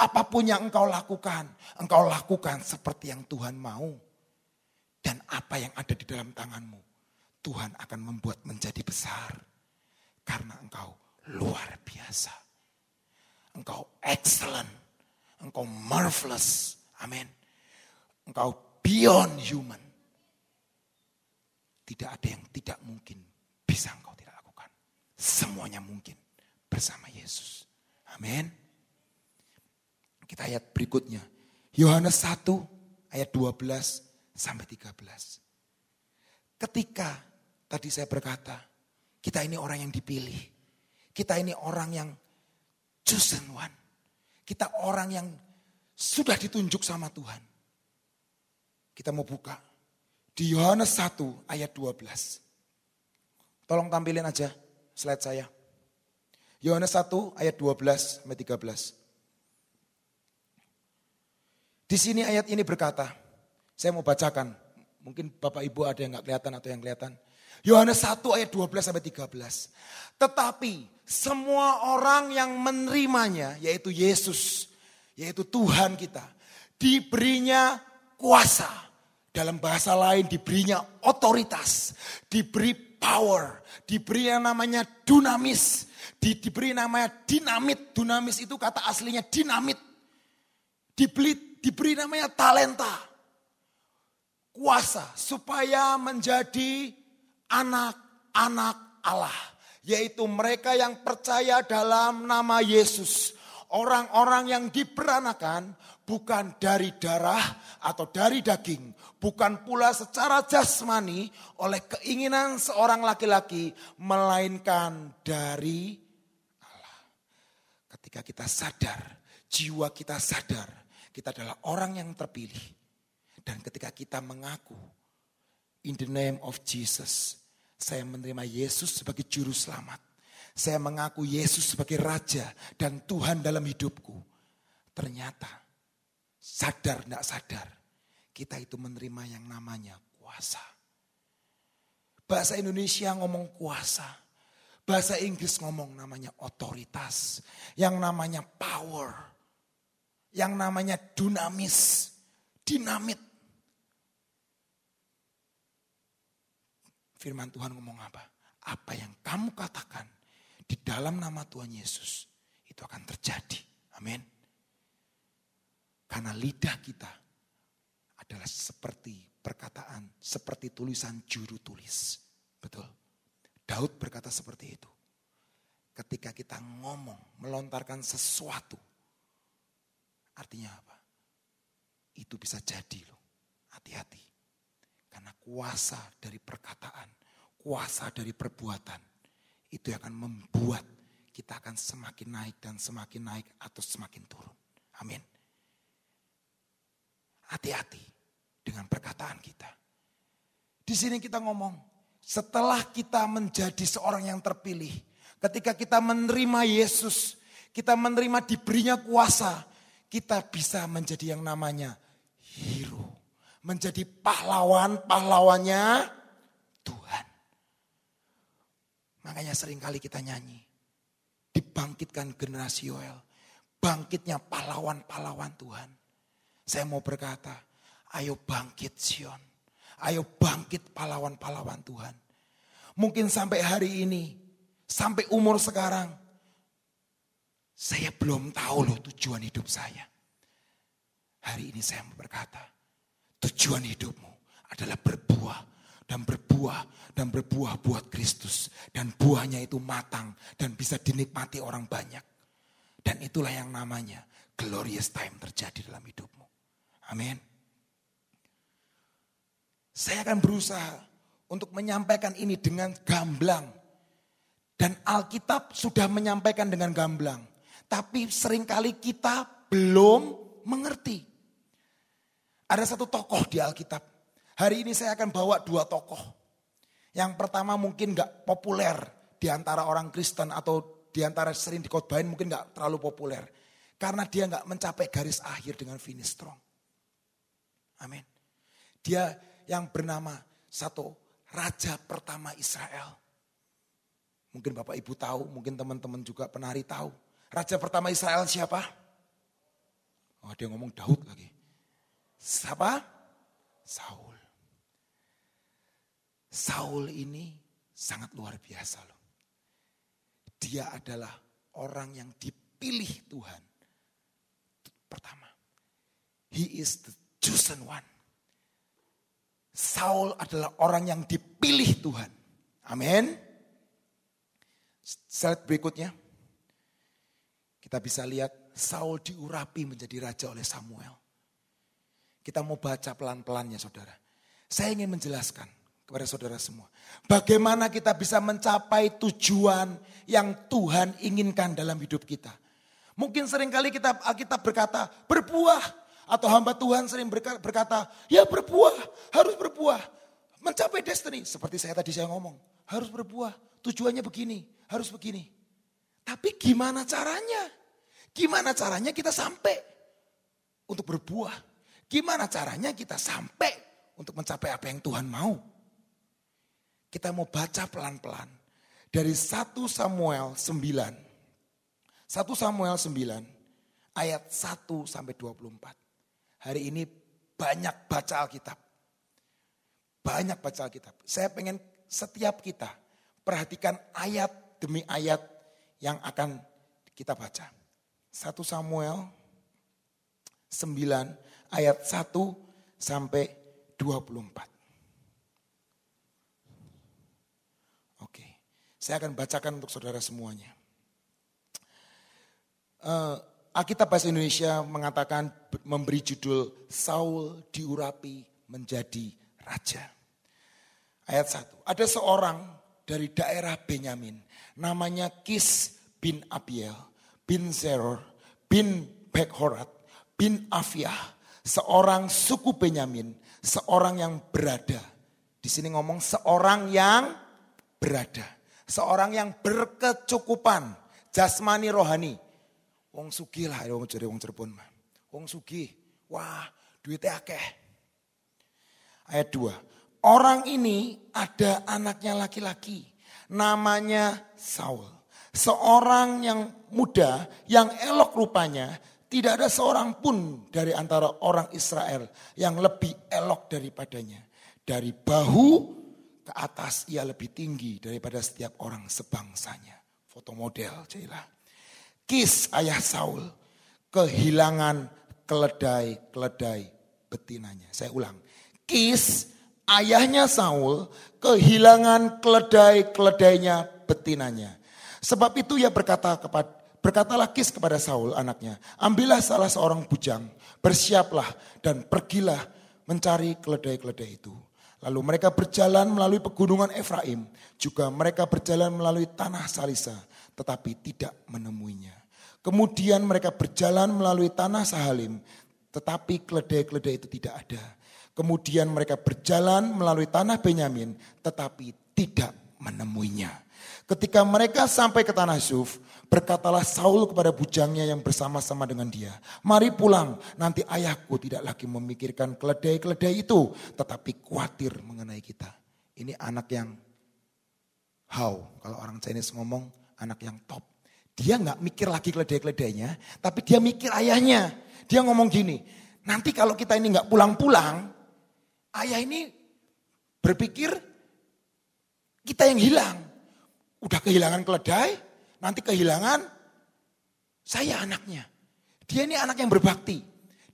Apa pun yang engkau lakukan, engkau lakukan seperti yang Tuhan mau dan apa yang ada di dalam tanganmu, Tuhan akan membuat menjadi besar. Karena engkau luar biasa. Engkau excellent. Engkau marvelous. Amin. Engkau beyond human. Tidak ada yang tidak mungkin bisa engkau tidak lakukan. Semuanya mungkin bersama Yesus. Amin. Kita ayat berikutnya. Yohanes 1 ayat 12 sampai 13. Ketika tadi saya berkata, kita ini orang yang dipilih. Kita ini orang yang chosen one. Kita orang yang sudah ditunjuk sama Tuhan. Kita mau buka di Yohanes 1 ayat 12. Tolong tampilin aja slide saya. Yohanes 1 ayat 12 sampai 13. Di sini ayat ini berkata, saya mau bacakan. Mungkin Bapak Ibu ada yang nggak kelihatan atau yang kelihatan. Yohanes 1 ayat 12 sampai 13. Tetapi semua orang yang menerimanya yaitu Yesus, yaitu Tuhan kita, diberinya kuasa. Dalam bahasa lain diberinya otoritas, diberi power, diberi yang namanya dunamis, di, diberi namanya dinamit. Dunamis itu kata aslinya dinamit. Diberi, diberi namanya talenta. Kuasa supaya menjadi anak-anak Allah. Yaitu mereka yang percaya dalam nama Yesus. Orang-orang yang diperanakan bukan dari darah atau dari daging, bukan pula secara jasmani oleh keinginan seorang laki-laki, melainkan dari Allah. Ketika kita sadar, jiwa kita sadar, kita adalah orang yang terpilih. Dan ketika kita mengaku, in the name of Jesus, saya menerima Yesus sebagai juru selamat. Saya mengaku Yesus sebagai Raja dan Tuhan dalam hidupku. Ternyata sadar tidak sadar, kita itu menerima yang namanya kuasa. Bahasa Indonesia ngomong kuasa. Bahasa Inggris ngomong namanya otoritas. Yang namanya power. Yang namanya dunamis. Dinamit. Firman Tuhan ngomong apa? Apa yang kamu katakan di dalam nama Tuhan Yesus. Itu akan terjadi. Amin. Karena lidah kita adalah seperti perkataan, seperti tulisan juru tulis. Betul. Daud berkata seperti itu. Ketika kita ngomong, melontarkan sesuatu. Artinya apa? Itu bisa jadi loh. Hati-hati. Karena kuasa dari perkataan, kuasa dari perbuatan. Itu akan membuat kita akan semakin naik dan semakin naik atau semakin turun. Amin. Hati-hati dengan perkataan kita. Di sini kita ngomong, setelah kita menjadi seorang yang terpilih, ketika kita menerima Yesus, kita menerima diberinya kuasa, kita bisa menjadi yang namanya hero. Menjadi pahlawan-pahlawannya Tuhan. Makanya sering kali kita nyanyi. Dibangkitkan generasi Yoel. Bangkitnya pahlawan-pahlawan Tuhan. Saya mau berkata, ayo bangkit Sion. Ayo bangkit pahlawan-pahlawan Tuhan. Mungkin sampai hari ini, sampai umur sekarang, saya belum tahu loh tujuan hidup saya. Hari ini saya berkata, tujuan hidupmu adalah berbuah dan berbuah dan berbuah buat Kristus dan buahnya itu matang dan bisa dinikmati orang banyak. Dan itulah yang namanya glorious time terjadi dalam hidupmu. Amin. Saya akan berusaha untuk menyampaikan ini dengan gamblang. Dan Alkitab sudah menyampaikan dengan gamblang. Tapi sering kali kita belum mengerti. Ada satu tokoh di Alkitab. Hari ini saya akan bawa dua tokoh. Yang pertama mungkin gak populer di antara orang Kristen atau di antara sering dikotbahin mungkin gak terlalu populer. Karena dia gak mencapai garis akhir dengan finish strong. Amin. Dia yang bernama satu raja pertama Israel. Mungkin Bapak Ibu tahu, mungkin teman-teman juga penari tahu. Raja pertama Israel siapa? Oh dia ngomong Daud lagi. Siapa? Saul. Saul ini sangat luar biasa loh. Dia adalah orang yang dipilih Tuhan. Pertama, he is the chosen one. Saul adalah orang yang dipilih Tuhan. Amin. Slide berikutnya. Kita bisa lihat Saul diurapi menjadi raja oleh Samuel. Kita mau baca pelan-pelan ya saudara. Saya ingin menjelaskan kepada saudara semua. Bagaimana kita bisa mencapai tujuan yang Tuhan inginkan dalam hidup kita. Mungkin sering kali kita kita berkata berbuah. Atau hamba Tuhan sering berkata, ya berbuah, harus berbuah. Mencapai destiny, seperti saya tadi saya ngomong. Harus berbuah, tujuannya begini, harus begini. Tapi gimana caranya? Gimana caranya kita sampai untuk berbuah? Gimana caranya kita sampai untuk mencapai apa yang Tuhan mau? Kita mau baca pelan-pelan. Dari 1 Samuel 9. 1 Samuel 9 ayat 1 sampai 24. hari ini banyak baca Alkitab. Banyak baca Alkitab. Saya pengen setiap kita perhatikan ayat demi ayat yang akan kita baca. 1 Samuel 9 ayat 1 sampai 24. Oke, saya akan bacakan untuk saudara semuanya. Uh, Alkitab Bahasa Indonesia mengatakan memberi judul Saul diurapi menjadi raja. Ayat 1. Ada seorang dari daerah Benyamin namanya Kis bin Abiel bin Zeror bin Bekhorat bin Afiah seorang suku Benyamin, seorang yang berada. Di sini ngomong seorang yang berada, seorang yang berkecukupan jasmani rohani. Wong sugi lah, wong jadi wong Cirebon mah. Wong sugi, wah duitnya akeh. Ayat 2. Orang ini ada anaknya laki-laki. Namanya Saul. Seorang yang muda, yang elok rupanya, tidak ada seorang pun dari antara orang Israel yang lebih elok daripadanya. Dari bahu ke atas ia lebih tinggi daripada setiap orang sebangsanya. Foto model, Cila. Kis ayah Saul kehilangan keledai-keledai betinanya. Saya ulang. Kis ayahnya Saul kehilangan keledai-keledainya betinanya. Sebab itu ia berkata kepada Berkatalah Kis kepada Saul anaknya, ambillah salah seorang bujang, bersiaplah dan pergilah mencari keledai-keledai itu. Lalu mereka berjalan melalui pegunungan Efraim, juga mereka berjalan melalui tanah Salisa, tetapi tidak menemuinya. Kemudian mereka berjalan melalui tanah Sahalim, tetapi keledai-keledai itu tidak ada. Kemudian mereka berjalan melalui tanah Benyamin, tetapi tidak menemuinya. Ketika mereka sampai ke tanah Zuf, Berkatalah Saul kepada bujangnya yang bersama-sama dengan dia. Mari pulang, nanti ayahku tidak lagi memikirkan keledai-keledai itu. Tetapi khawatir mengenai kita. Ini anak yang how. Kalau orang Chinese ngomong anak yang top. Dia nggak mikir lagi keledai-keledainya, tapi dia mikir ayahnya. Dia ngomong gini, nanti kalau kita ini nggak pulang-pulang, ayah ini berpikir kita yang hilang. Udah kehilangan keledai, nanti kehilangan saya anaknya. Dia ini anak yang berbakti.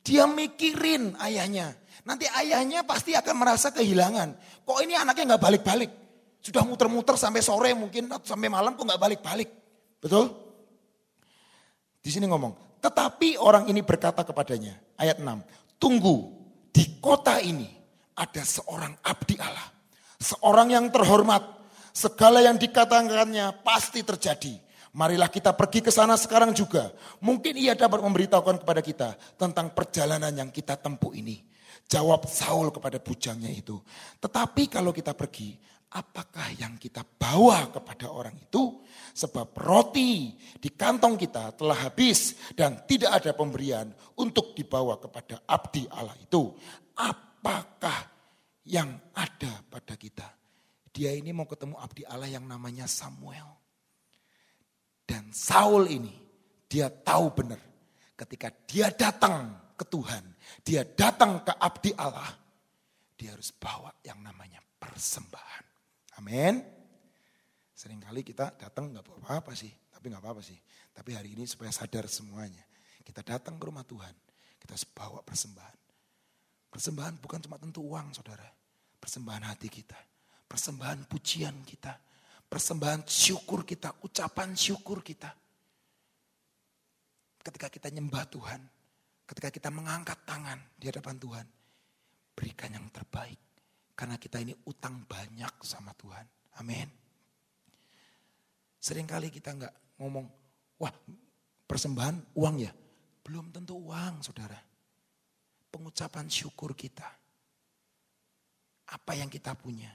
Dia mikirin ayahnya. Nanti ayahnya pasti akan merasa kehilangan. Kok ini anaknya nggak balik-balik? Sudah muter-muter sampai sore mungkin sampai malam kok nggak balik-balik. Betul? Di sini ngomong, tetapi orang ini berkata kepadanya, ayat 6, tunggu di kota ini ada seorang abdi Allah. Seorang yang terhormat, segala yang dikatakannya pasti terjadi. Marilah kita pergi ke sana sekarang juga. Mungkin ia dapat memberitahukan kepada kita tentang perjalanan yang kita tempuh ini. Jawab Saul kepada bujangnya itu. Tetapi kalau kita pergi, apakah yang kita bawa kepada orang itu? Sebab roti di kantong kita telah habis dan tidak ada pemberian untuk dibawa kepada abdi Allah itu. Apakah yang ada pada kita? Dia ini mau ketemu abdi Allah yang namanya Samuel. Dan Saul ini dia tahu benar ketika dia datang ke Tuhan, dia datang ke abdi Allah, dia harus bawa yang namanya persembahan. Amin. Seringkali kita datang nggak apa-apa sih, tapi nggak apa-apa sih. Tapi hari ini supaya sadar semuanya, kita datang ke rumah Tuhan, kita harus bawa persembahan. Persembahan bukan cuma tentu uang, saudara. Persembahan hati kita, persembahan pujian kita, persembahan syukur kita, ucapan syukur kita. Ketika kita nyembah Tuhan, ketika kita mengangkat tangan di hadapan Tuhan, berikan yang terbaik. Karena kita ini utang banyak sama Tuhan. Amin. Seringkali kita nggak ngomong, wah persembahan uang ya. Belum tentu uang saudara. Pengucapan syukur kita. Apa yang kita punya,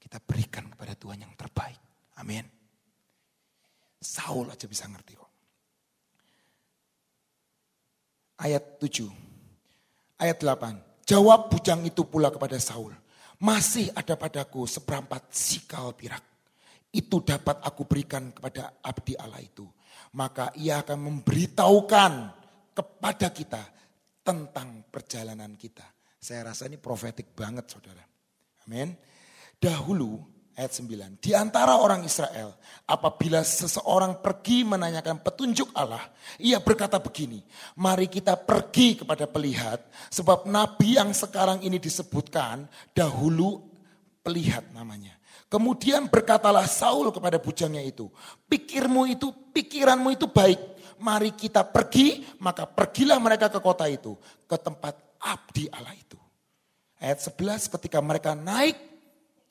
kita berikan kepada Tuhan yang terbaik. Amin. Saul aja bisa ngerti kok. Ayat 7. Ayat 8. Jawab bujang itu pula kepada Saul. Masih ada padaku seperempat sikal pirak. Itu dapat aku berikan kepada abdi Allah itu. Maka ia akan memberitahukan kepada kita tentang perjalanan kita. Saya rasa ini profetik banget saudara. Amin. Dahulu ayat 9. Di antara orang Israel, apabila seseorang pergi menanyakan petunjuk Allah, ia berkata begini, mari kita pergi kepada pelihat, sebab nabi yang sekarang ini disebutkan, dahulu pelihat namanya. Kemudian berkatalah Saul kepada bujangnya itu, pikirmu itu, pikiranmu itu baik, mari kita pergi, maka pergilah mereka ke kota itu, ke tempat abdi Allah itu. Ayat 11 ketika mereka naik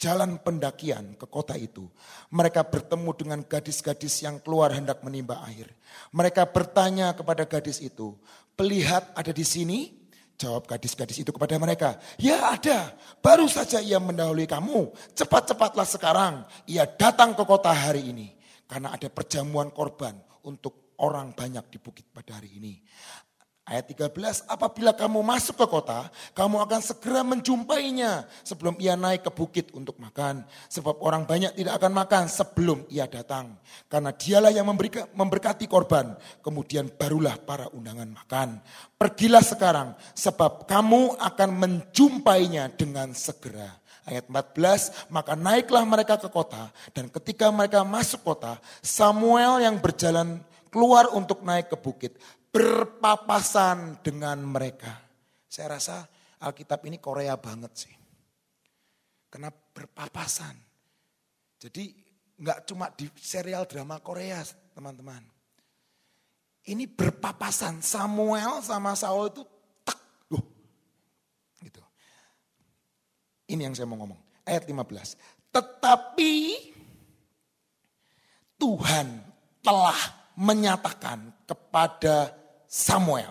jalan pendakian ke kota itu. Mereka bertemu dengan gadis-gadis yang keluar hendak menimba air. Mereka bertanya kepada gadis itu, pelihat ada di sini? Jawab gadis-gadis itu kepada mereka, ya ada, baru saja ia mendahului kamu. Cepat-cepatlah sekarang, ia datang ke kota hari ini. Karena ada perjamuan korban untuk orang banyak di bukit pada hari ini. Ayat 13, apabila kamu masuk ke kota, kamu akan segera menjumpainya sebelum ia naik ke bukit untuk makan. Sebab orang banyak tidak akan makan sebelum ia datang. Karena dialah yang memberkati korban, kemudian barulah para undangan makan. Pergilah sekarang, sebab kamu akan menjumpainya dengan segera. Ayat 14, maka naiklah mereka ke kota, dan ketika mereka masuk kota, Samuel yang berjalan keluar untuk naik ke bukit, berpapasan dengan mereka. Saya rasa Alkitab ini Korea banget sih. Karena berpapasan. Jadi nggak cuma di serial drama Korea teman-teman. Ini berpapasan Samuel sama Saul itu tak. Uh, gitu. Ini yang saya mau ngomong. Ayat 15. Tetapi Tuhan telah menyatakan kepada Samuel.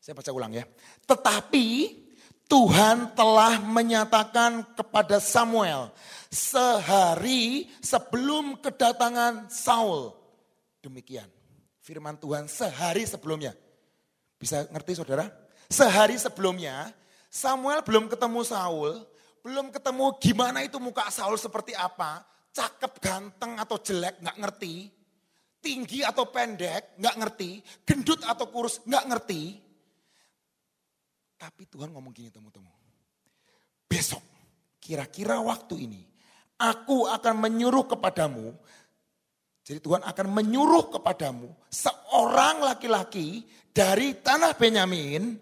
Saya baca ulang ya. Tetapi Tuhan telah menyatakan kepada Samuel sehari sebelum kedatangan Saul. Demikian. Firman Tuhan sehari sebelumnya. Bisa ngerti saudara? Sehari sebelumnya Samuel belum ketemu Saul, belum ketemu gimana itu muka Saul seperti apa, cakep, ganteng atau jelek, nggak ngerti tinggi atau pendek, nggak ngerti, gendut atau kurus, nggak ngerti. Tapi Tuhan ngomong gini temu-temu. Besok, kira-kira waktu ini, aku akan menyuruh kepadamu, jadi Tuhan akan menyuruh kepadamu seorang laki-laki dari tanah Benyamin,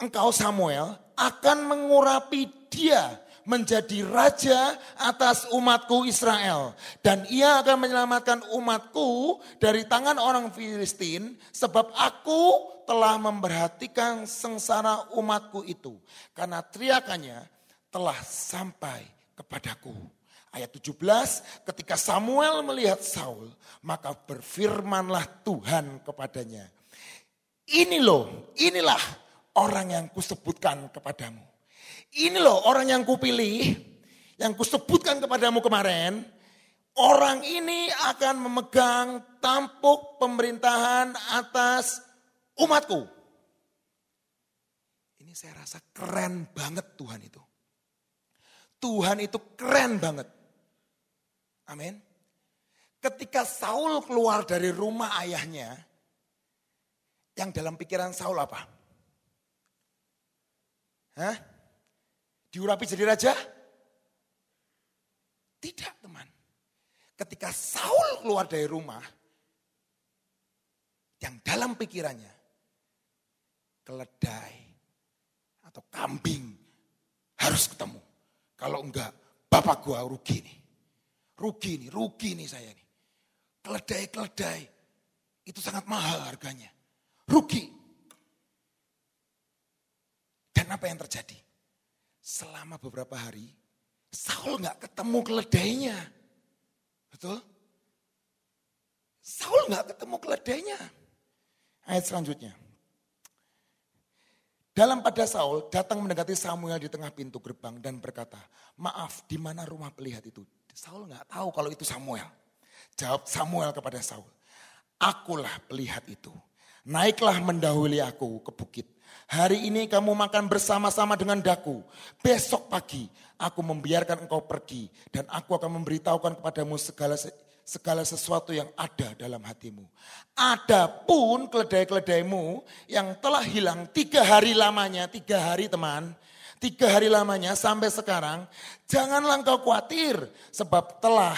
engkau Samuel akan mengurapi dia menjadi raja atas umatku Israel. Dan ia akan menyelamatkan umatku dari tangan orang Filistin sebab aku telah memperhatikan sengsara umatku itu. Karena teriakannya telah sampai kepadaku. Ayat 17, ketika Samuel melihat Saul, maka berfirmanlah Tuhan kepadanya. Ini loh, inilah orang yang kusebutkan kepadamu ini loh orang yang kupilih, yang kusebutkan kepadamu kemarin. Orang ini akan memegang tampuk pemerintahan atas umatku. Ini saya rasa keren banget Tuhan itu. Tuhan itu keren banget. Amin. Ketika Saul keluar dari rumah ayahnya, yang dalam pikiran Saul apa? Hah? Diurapi jadi raja? Tidak teman. Ketika Saul keluar dari rumah, yang dalam pikirannya, keledai atau kambing harus ketemu. Kalau enggak, bapak gua rugi nih. Rugi nih, rugi nih saya nih. Keledai-keledai, itu sangat mahal harganya. Rugi. Dan apa yang terjadi? Selama beberapa hari Saul nggak ketemu keledainya. Betul? Saul nggak ketemu keledainya. Ayat selanjutnya. Dalam pada Saul datang mendekati Samuel di tengah pintu gerbang dan berkata, maaf di mana rumah pelihat itu? Saul nggak tahu kalau itu Samuel. Jawab Samuel kepada Saul, akulah pelihat itu. Naiklah mendahului aku ke bukit Hari ini kamu makan bersama-sama dengan daku. Besok pagi aku membiarkan engkau pergi. Dan aku akan memberitahukan kepadamu segala segala sesuatu yang ada dalam hatimu. Adapun keledai-keledaimu yang telah hilang tiga hari lamanya, tiga hari teman, tiga hari lamanya sampai sekarang, janganlah engkau khawatir sebab telah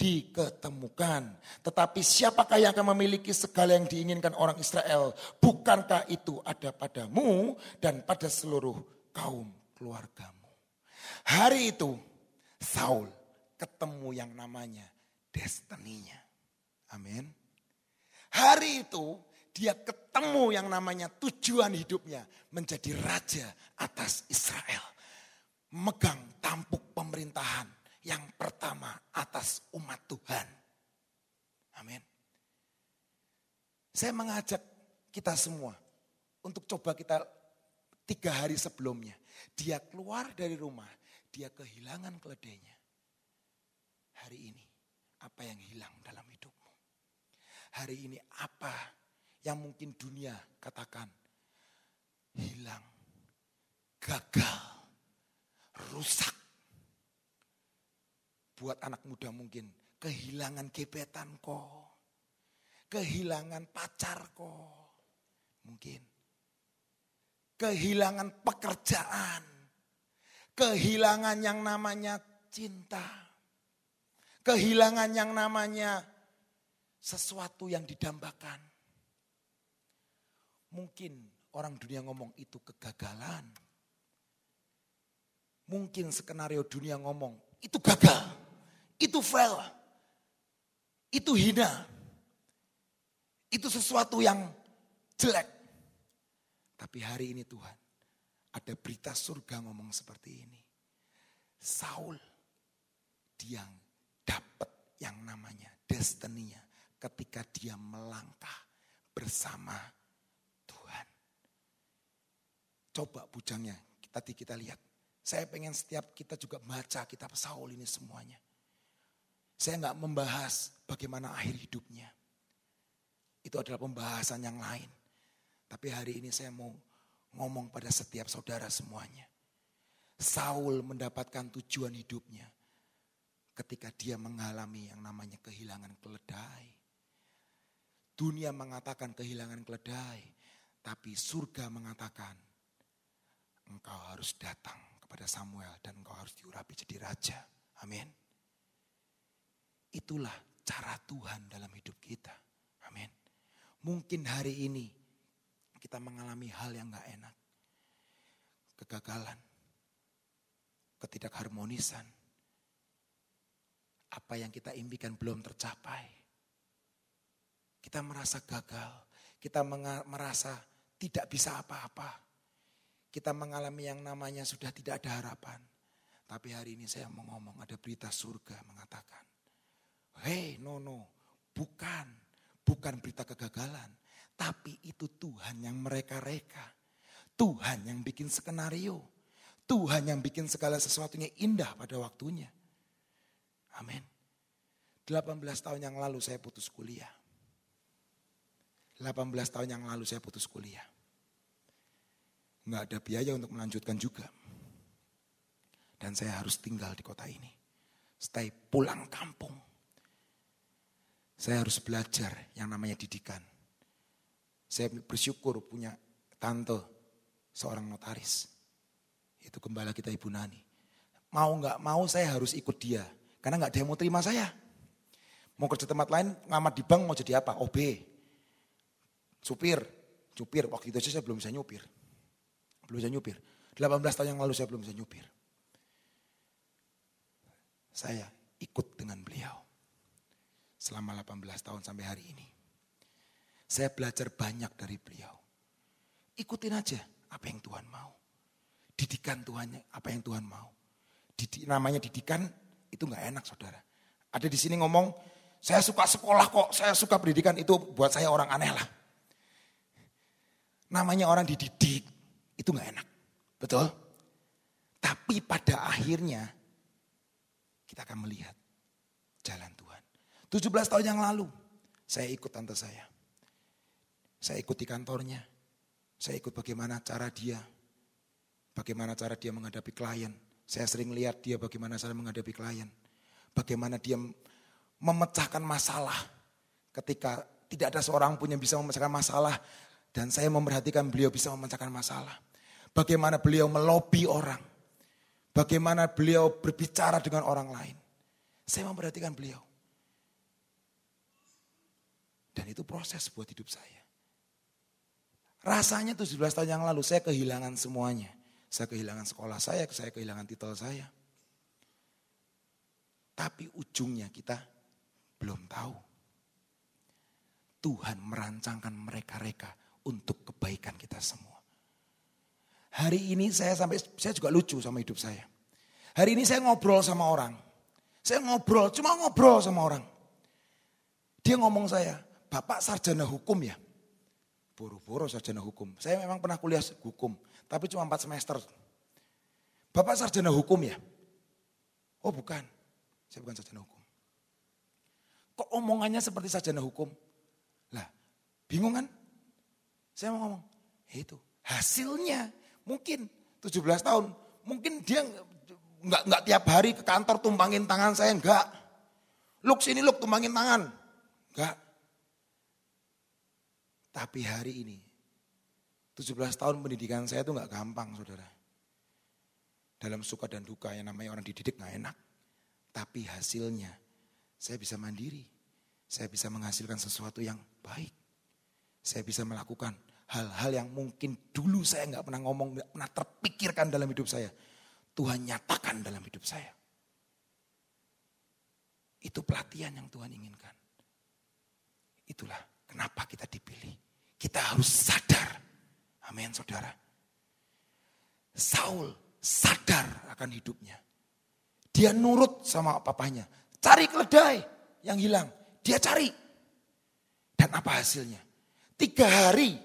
diketemukan. Tetapi siapakah yang akan memiliki segala yang diinginkan orang Israel? Bukankah itu ada padamu dan pada seluruh kaum keluargamu? Hari itu Saul ketemu yang namanya destininya. Amin. Hari itu dia ketemu yang namanya tujuan hidupnya menjadi raja atas Israel. Megang tampuk pemerintahan yang pertama atas umat Tuhan. Amin. Saya mengajak kita semua untuk coba kita tiga hari sebelumnya. Dia keluar dari rumah, dia kehilangan keledainya. Hari ini, apa yang hilang dalam hidupmu? Hari ini apa yang mungkin dunia katakan hilang, gagal, rusak buat anak muda mungkin kehilangan gebetan kok. Kehilangan pacar kok. Mungkin. Kehilangan pekerjaan. Kehilangan yang namanya cinta. Kehilangan yang namanya sesuatu yang didambakan. Mungkin orang dunia ngomong itu kegagalan. Mungkin skenario dunia ngomong itu gagal. Itu fail. Itu hina. Itu sesuatu yang jelek. Tapi hari ini Tuhan, ada berita surga ngomong seperti ini. Saul, dia dapat yang namanya destininya ketika dia melangkah bersama Tuhan. Coba bujangnya, tadi kita lihat. Saya pengen setiap kita juga baca kitab Saul ini semuanya. Saya nggak membahas bagaimana akhir hidupnya. Itu adalah pembahasan yang lain. Tapi hari ini saya mau ngomong pada setiap saudara semuanya. Saul mendapatkan tujuan hidupnya ketika dia mengalami yang namanya kehilangan keledai. Dunia mengatakan kehilangan keledai, tapi surga mengatakan engkau harus datang kepada Samuel dan engkau harus diurapi jadi raja. Amin. Itulah cara Tuhan dalam hidup kita. Amin. Mungkin hari ini kita mengalami hal yang gak enak. Kegagalan. Ketidakharmonisan. Apa yang kita impikan belum tercapai. Kita merasa gagal. Kita merasa tidak bisa apa-apa. Kita mengalami yang namanya sudah tidak ada harapan. Tapi hari ini saya mau ngomong ada berita surga mengatakan Hei, no, no. Bukan. Bukan berita kegagalan. Tapi itu Tuhan yang mereka-reka. Tuhan yang bikin skenario. Tuhan yang bikin segala sesuatunya indah pada waktunya. Amin. 18 tahun yang lalu saya putus kuliah. 18 tahun yang lalu saya putus kuliah. Nggak ada biaya untuk melanjutkan juga. Dan saya harus tinggal di kota ini. Stay pulang kampung saya harus belajar yang namanya didikan. Saya bersyukur punya tante seorang notaris. Itu gembala kita Ibu Nani. Mau nggak mau saya harus ikut dia. Karena nggak yang mau terima saya. Mau kerja tempat lain, ngamat di bank mau jadi apa? OB. Supir. Supir, waktu itu saya belum bisa nyupir. Belum bisa nyupir. 18 tahun yang lalu saya belum bisa nyupir. Saya ikut dengan beliau selama 18 tahun sampai hari ini. Saya belajar banyak dari beliau. Ikutin aja apa yang Tuhan mau. Didikan Tuhan apa yang Tuhan mau. Didi, namanya didikan itu nggak enak saudara. Ada di sini ngomong, saya suka sekolah kok, saya suka pendidikan itu buat saya orang aneh lah. Namanya orang dididik, itu nggak enak. Betul? Tapi pada akhirnya kita akan melihat jalan Tuhan. 17 tahun yang lalu saya ikut tante saya. Saya ikut di kantornya. Saya ikut bagaimana cara dia. Bagaimana cara dia menghadapi klien. Saya sering lihat dia bagaimana cara menghadapi klien. Bagaimana dia memecahkan masalah. Ketika tidak ada seorang pun yang bisa memecahkan masalah. Dan saya memperhatikan beliau bisa memecahkan masalah. Bagaimana beliau melobi orang. Bagaimana beliau berbicara dengan orang lain. Saya memperhatikan beliau. Dan itu proses buat hidup saya. Rasanya 17 tahun yang lalu saya kehilangan semuanya. Saya kehilangan sekolah saya, saya kehilangan titel saya. Tapi ujungnya kita belum tahu. Tuhan merancangkan mereka-reka untuk kebaikan kita semua. Hari ini saya sampai saya juga lucu sama hidup saya. Hari ini saya ngobrol sama orang. Saya ngobrol, cuma ngobrol sama orang. Dia ngomong saya, Bapak sarjana hukum ya? Boro-boro sarjana hukum. Saya memang pernah kuliah hukum, tapi cuma 4 semester. Bapak sarjana hukum ya? Oh bukan, saya bukan sarjana hukum. Kok omongannya seperti sarjana hukum? Lah, bingung kan? Saya mau ngomong, ya itu hasilnya mungkin 17 tahun. Mungkin dia nggak nggak tiap hari ke kantor tumpangin tangan saya enggak. Luk sini luk tumpangin tangan. Enggak. Tapi hari ini 17 tahun pendidikan saya itu enggak gampang saudara. Dalam suka dan duka yang namanya orang dididik nggak enak. Tapi hasilnya saya bisa mandiri. Saya bisa menghasilkan sesuatu yang baik. Saya bisa melakukan hal-hal yang mungkin dulu saya nggak pernah ngomong, nggak pernah terpikirkan dalam hidup saya. Tuhan nyatakan dalam hidup saya. Itu pelatihan yang Tuhan inginkan. Itulah kenapa kita dipilih. Kita harus sadar. Amin saudara. Saul sadar akan hidupnya. Dia nurut sama papanya. Cari keledai yang hilang. Dia cari. Dan apa hasilnya? Tiga hari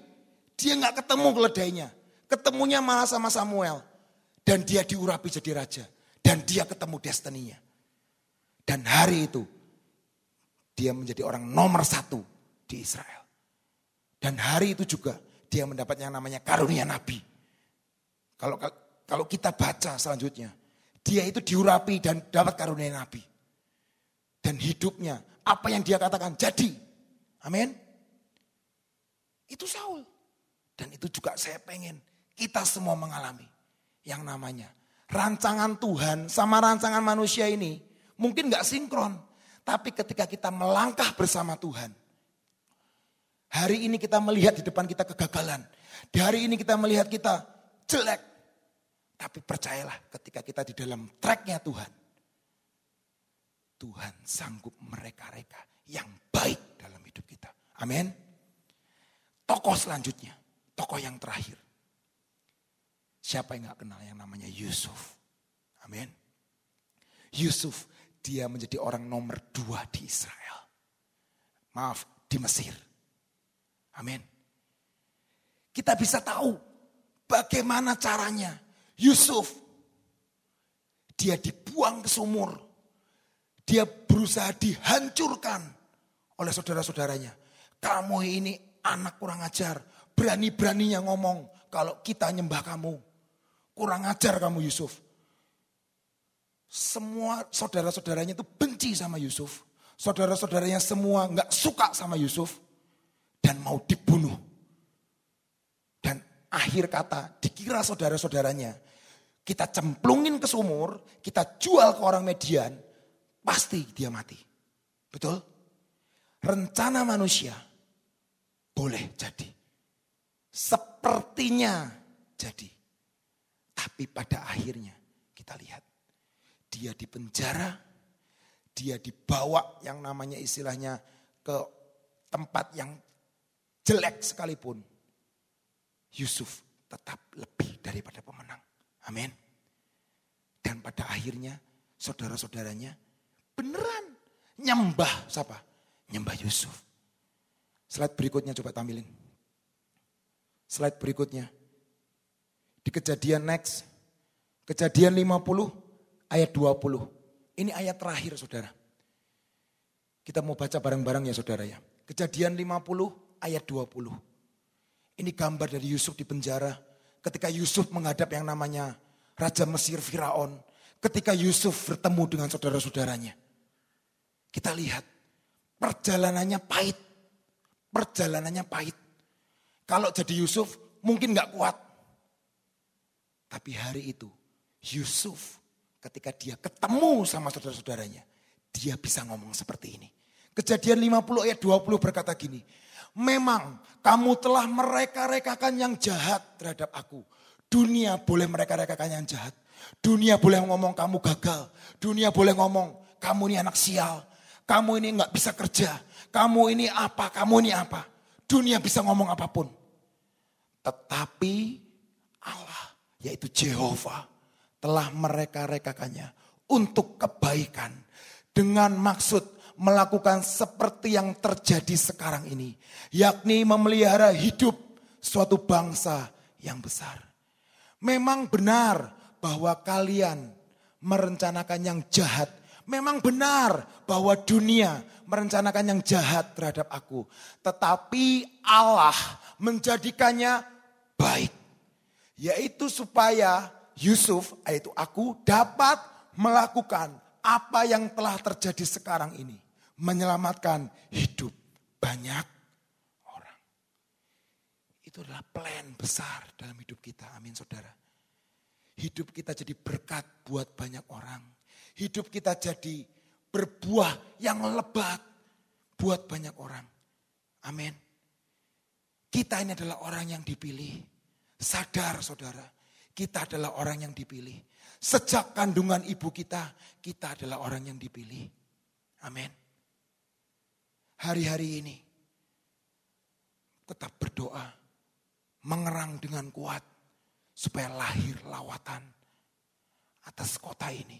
dia nggak ketemu keledainya. Ketemunya malah sama Samuel. Dan dia diurapi jadi raja. Dan dia ketemu destininya. Dan hari itu dia menjadi orang nomor satu di Israel. Dan hari itu juga dia mendapat yang namanya karunia nabi. Kalau kalau kita baca selanjutnya, dia itu diurapi dan dapat karunia nabi. Dan hidupnya, apa yang dia katakan jadi. Amin. Itu Saul. Dan itu juga saya pengen kita semua mengalami yang namanya rancangan Tuhan sama rancangan manusia ini mungkin gak sinkron. Tapi ketika kita melangkah bersama Tuhan. Hari ini kita melihat di depan kita kegagalan. Di hari ini kita melihat kita jelek. Tapi percayalah ketika kita di dalam tracknya Tuhan. Tuhan sanggup mereka-reka yang baik dalam hidup kita. Amin. Tokoh selanjutnya, tokoh yang terakhir. Siapa yang gak kenal yang namanya Yusuf? Amin. Yusuf, dia menjadi orang nomor dua di Israel. Maaf, di Mesir. Amin. Kita bisa tahu bagaimana caranya Yusuf. Dia dibuang ke sumur. Dia berusaha dihancurkan oleh saudara-saudaranya. Kamu ini anak kurang ajar. Berani-beraninya ngomong kalau kita nyembah kamu. Kurang ajar kamu Yusuf. Semua saudara-saudaranya itu benci sama Yusuf. Saudara-saudaranya semua nggak suka sama Yusuf. Dan mau dibunuh. Dan akhir kata dikira saudara-saudaranya. Kita cemplungin ke sumur, kita jual ke orang median, pasti dia mati. Betul? Rencana manusia boleh jadi. Sepertinya jadi. Tapi pada akhirnya kita lihat dia dipenjara, dia dibawa yang namanya istilahnya ke tempat yang jelek sekalipun. Yusuf tetap lebih daripada pemenang. Amin. Dan pada akhirnya saudara-saudaranya beneran nyembah siapa? Nyembah Yusuf. Slide berikutnya coba tampilin. Slide berikutnya. Di kejadian next. Kejadian 50 ayat 20. Ini ayat terakhir saudara. Kita mau baca bareng-bareng ya saudara ya. Kejadian 50 ayat 20. Ini gambar dari Yusuf di penjara. Ketika Yusuf menghadap yang namanya Raja Mesir Firaun. Ketika Yusuf bertemu dengan saudara-saudaranya. Kita lihat Perjalanannya pahit. Perjalanannya pahit. Kalau jadi Yusuf mungkin gak kuat. Tapi hari itu Yusuf ketika dia ketemu sama saudara-saudaranya. Dia bisa ngomong seperti ini. Kejadian 50 ayat 20 berkata gini. Memang kamu telah mereka-rekakan yang jahat terhadap aku. Dunia boleh mereka-rekakan yang jahat. Dunia boleh ngomong kamu gagal. Dunia boleh ngomong kamu ini anak sial. Kamu ini nggak bisa kerja. Kamu ini apa, kamu ini apa. Dunia bisa ngomong apa pun. Tetapi Allah, yaitu Jehovah, telah mereka-rekakannya untuk kebaikan. Dengan maksud melakukan seperti yang terjadi sekarang ini. Yakni memelihara hidup suatu bangsa yang besar. Memang benar bahwa kalian merencanakan yang jahat. Memang benar bahwa dunia merencanakan yang jahat terhadap aku. Tetapi Allah menjadikannya baik. Yaitu supaya Yusuf, yaitu aku dapat melakukan apa yang telah terjadi sekarang ini menyelamatkan hidup banyak orang. Itu adalah plan besar dalam hidup kita. Amin saudara. Hidup kita jadi berkat buat banyak orang. Hidup kita jadi berbuah yang lebat buat banyak orang. Amin. Kita ini adalah orang yang dipilih. Sadar saudara, kita adalah orang yang dipilih. Sejak kandungan ibu kita, kita adalah orang yang dipilih. Amin hari-hari ini tetap berdoa, mengerang dengan kuat supaya lahir lawatan atas kota ini,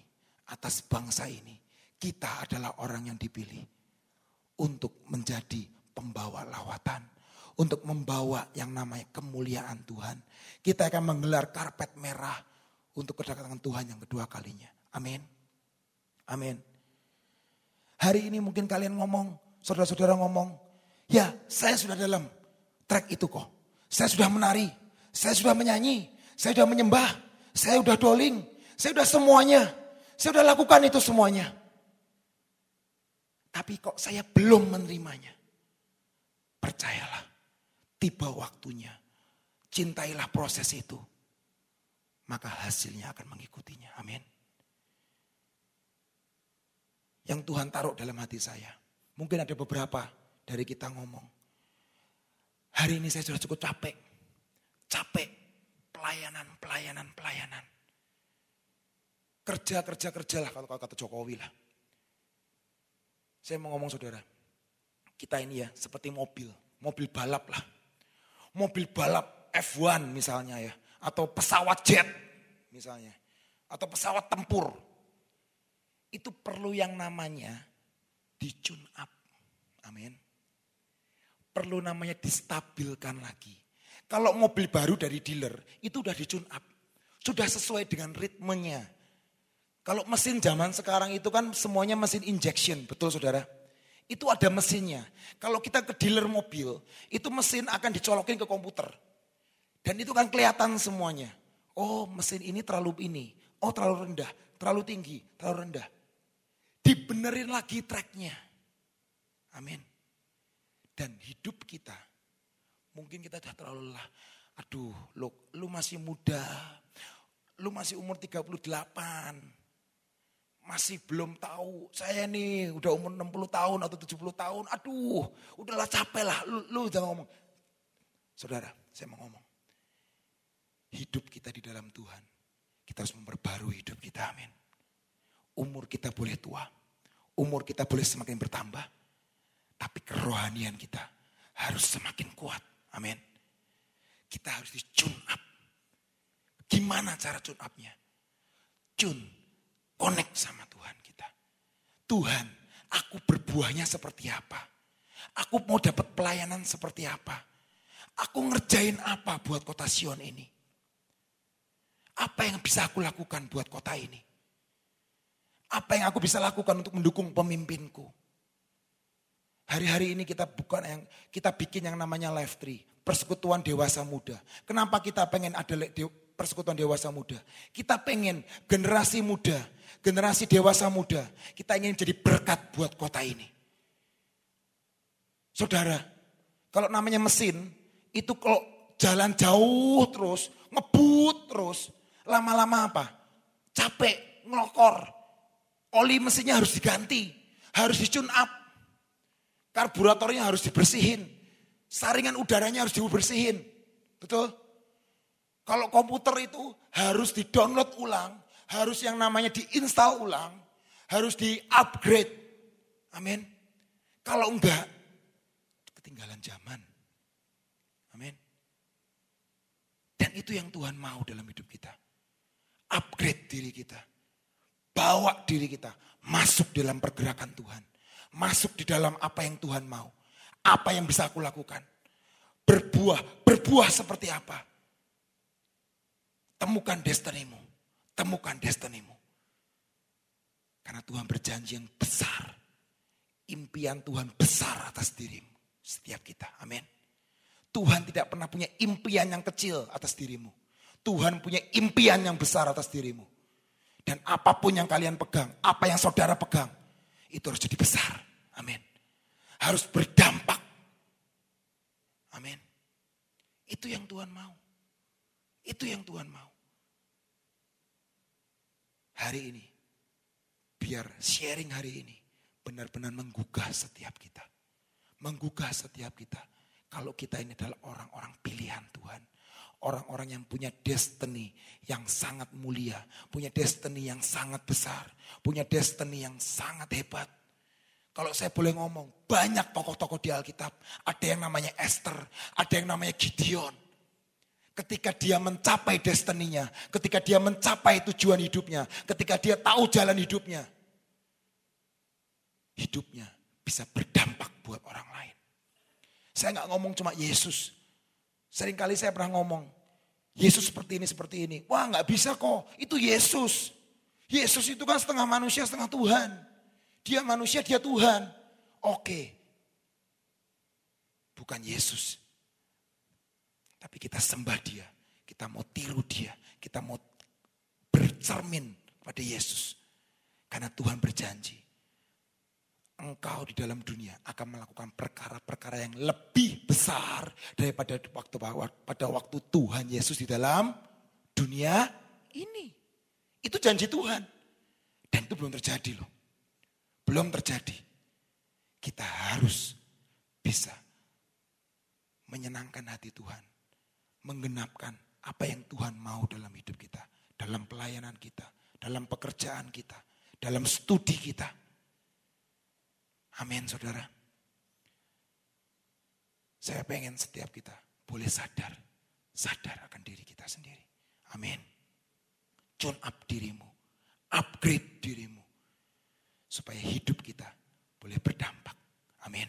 atas bangsa ini. Kita adalah orang yang dipilih untuk menjadi pembawa lawatan, untuk membawa yang namanya kemuliaan Tuhan. Kita akan menggelar karpet merah untuk kedatangan Tuhan yang kedua kalinya. Amin. Amin. Hari ini mungkin kalian ngomong, saudara-saudara ngomong, ya saya sudah dalam track itu kok. Saya sudah menari, saya sudah menyanyi, saya sudah menyembah, saya sudah doling, saya sudah semuanya. Saya sudah lakukan itu semuanya. Tapi kok saya belum menerimanya. Percayalah, tiba waktunya. Cintailah proses itu. Maka hasilnya akan mengikutinya. Amin. Yang Tuhan taruh dalam hati saya Mungkin ada beberapa dari kita ngomong. Hari ini saya sudah cukup capek. Capek. Pelayanan, pelayanan, pelayanan. Kerja, kerja, kerja lah kalau kata Jokowi lah. Saya mau ngomong saudara. Kita ini ya seperti mobil. Mobil balap lah. Mobil balap F1 misalnya ya. Atau pesawat jet misalnya. Atau pesawat tempur. Itu perlu yang namanya di tune up. Amin. Perlu namanya distabilkan lagi. Kalau mobil baru dari dealer, itu udah di tune up. Sudah sesuai dengan ritmenya. Kalau mesin zaman sekarang itu kan semuanya mesin injection, betul saudara? Itu ada mesinnya. Kalau kita ke dealer mobil, itu mesin akan dicolokin ke komputer. Dan itu kan kelihatan semuanya. Oh mesin ini terlalu ini, oh terlalu rendah, terlalu tinggi, terlalu rendah dibenerin lagi tracknya. Amin. Dan hidup kita, mungkin kita sudah terlalu lelah. Aduh, lu, lu masih muda, lu masih umur 38, masih belum tahu. Saya nih udah umur 60 tahun atau 70 tahun, aduh udahlah capek lah, lu, lu jangan ngomong. Saudara, saya mau ngomong. Hidup kita di dalam Tuhan, kita harus memperbarui hidup kita, amin. Umur kita boleh tua, umur kita boleh semakin bertambah, tapi kerohanian kita harus semakin kuat. Amin. Kita harus di tune up. Gimana cara tune upnya? Tune, connect sama Tuhan kita. Tuhan, aku berbuahnya seperti apa? Aku mau dapat pelayanan seperti apa? Aku ngerjain apa buat kota Sion ini? Apa yang bisa aku lakukan buat kota ini? Apa yang aku bisa lakukan untuk mendukung pemimpinku? Hari-hari ini kita bukan yang kita bikin yang namanya live tree, persekutuan dewasa muda. Kenapa kita pengen ada persekutuan dewasa muda? Kita pengen generasi muda, generasi dewasa muda, kita ingin jadi berkat buat kota ini. Saudara, kalau namanya mesin, itu kalau jalan jauh terus, ngebut terus, lama-lama apa? Capek, ngelokor. Oli mesinnya harus diganti, harus dicun up. Karburatornya harus dibersihin. Saringan udaranya harus dibersihin. Betul? Kalau komputer itu harus di-download ulang, harus yang namanya diinstal ulang, harus di-upgrade. Amin. Kalau enggak, ketinggalan zaman. Amin. Dan itu yang Tuhan mau dalam hidup kita. Upgrade diri kita. Bawa diri kita masuk dalam pergerakan Tuhan. Masuk di dalam apa yang Tuhan mau. Apa yang bisa aku lakukan. Berbuah, berbuah seperti apa. Temukan destinimu. Temukan destinimu. Karena Tuhan berjanji yang besar. Impian Tuhan besar atas dirimu. Setiap kita. Amin. Tuhan tidak pernah punya impian yang kecil atas dirimu. Tuhan punya impian yang besar atas dirimu. Dan apa pun yang kalian pegang, apa yang saudara pegang, itu harus jadi besar. Amin. Harus berdampak. Amin. Itu yang Tuhan mau. Itu yang Tuhan mau. Hari ini, biar sharing hari ini benar-benar menggugah setiap kita menggugah setiap kita. Kalau kita ini adalah orang-orang pilihan Tuhan. Orang-orang yang punya destiny yang sangat mulia. Punya destiny yang sangat besar. Punya destiny yang sangat hebat. Kalau saya boleh ngomong, banyak tokoh-tokoh di Alkitab. Ada yang namanya Esther, ada yang namanya Gideon. Ketika dia mencapai destininya, ketika dia mencapai tujuan hidupnya, ketika dia tahu jalan hidupnya, hidupnya bisa berdampak buat orang lain. Saya nggak ngomong cuma Yesus. Seringkali saya pernah ngomong, Yesus seperti ini, seperti ini. Wah nggak bisa kok, itu Yesus. Yesus itu kan setengah manusia, setengah Tuhan. Dia manusia, dia Tuhan. Oke. Bukan Yesus. Tapi kita sembah dia. Kita mau tiru dia. Kita mau bercermin pada Yesus. Karena Tuhan berjanji engkau di dalam dunia akan melakukan perkara-perkara yang lebih besar daripada waktu pada waktu Tuhan Yesus di dalam dunia ini. Itu janji Tuhan. Dan itu belum terjadi loh. Belum terjadi. Kita harus bisa menyenangkan hati Tuhan. Menggenapkan apa yang Tuhan mau dalam hidup kita. Dalam pelayanan kita. Dalam pekerjaan kita. Dalam studi kita Amin saudara. Saya pengen setiap kita boleh sadar. Sadar akan diri kita sendiri. Amin. Tune up dirimu. Upgrade dirimu. Supaya hidup kita boleh berdampak. Amin.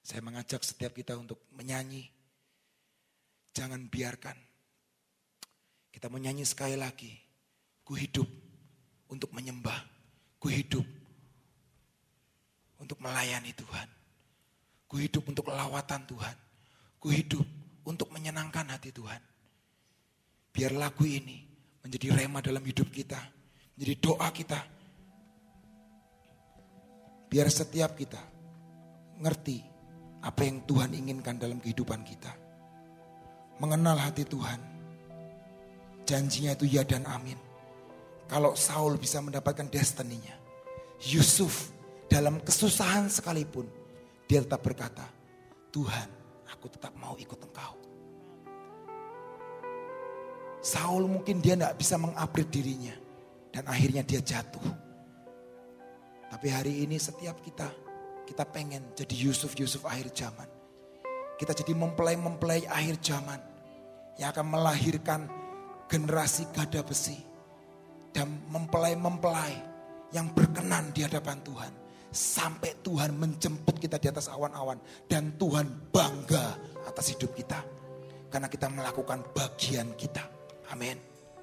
Saya mengajak setiap kita untuk menyanyi. Jangan biarkan. Kita menyanyi sekali lagi. Ku hidup untuk menyembah. Ku hidup untuk melayani Tuhan. Ku hidup untuk lawatan Tuhan. Ku hidup untuk menyenangkan hati Tuhan. Biar lagu ini menjadi rema dalam hidup kita. Menjadi doa kita. Biar setiap kita ngerti apa yang Tuhan inginkan dalam kehidupan kita. Mengenal hati Tuhan. Janjinya itu ya dan amin. Kalau Saul bisa mendapatkan destininya. Yusuf dalam kesusahan sekalipun, dia tetap berkata, Tuhan, aku tetap mau ikut engkau. Saul mungkin dia tidak bisa mengupgrade dirinya. Dan akhirnya dia jatuh. Tapi hari ini setiap kita, kita pengen jadi Yusuf-Yusuf akhir zaman. Kita jadi mempelai-mempelai akhir zaman. Yang akan melahirkan generasi gada besi. Dan mempelai-mempelai yang berkenan di hadapan Tuhan sampai Tuhan menjemput kita di atas awan-awan dan Tuhan bangga atas hidup kita karena kita melakukan bagian kita. Amin.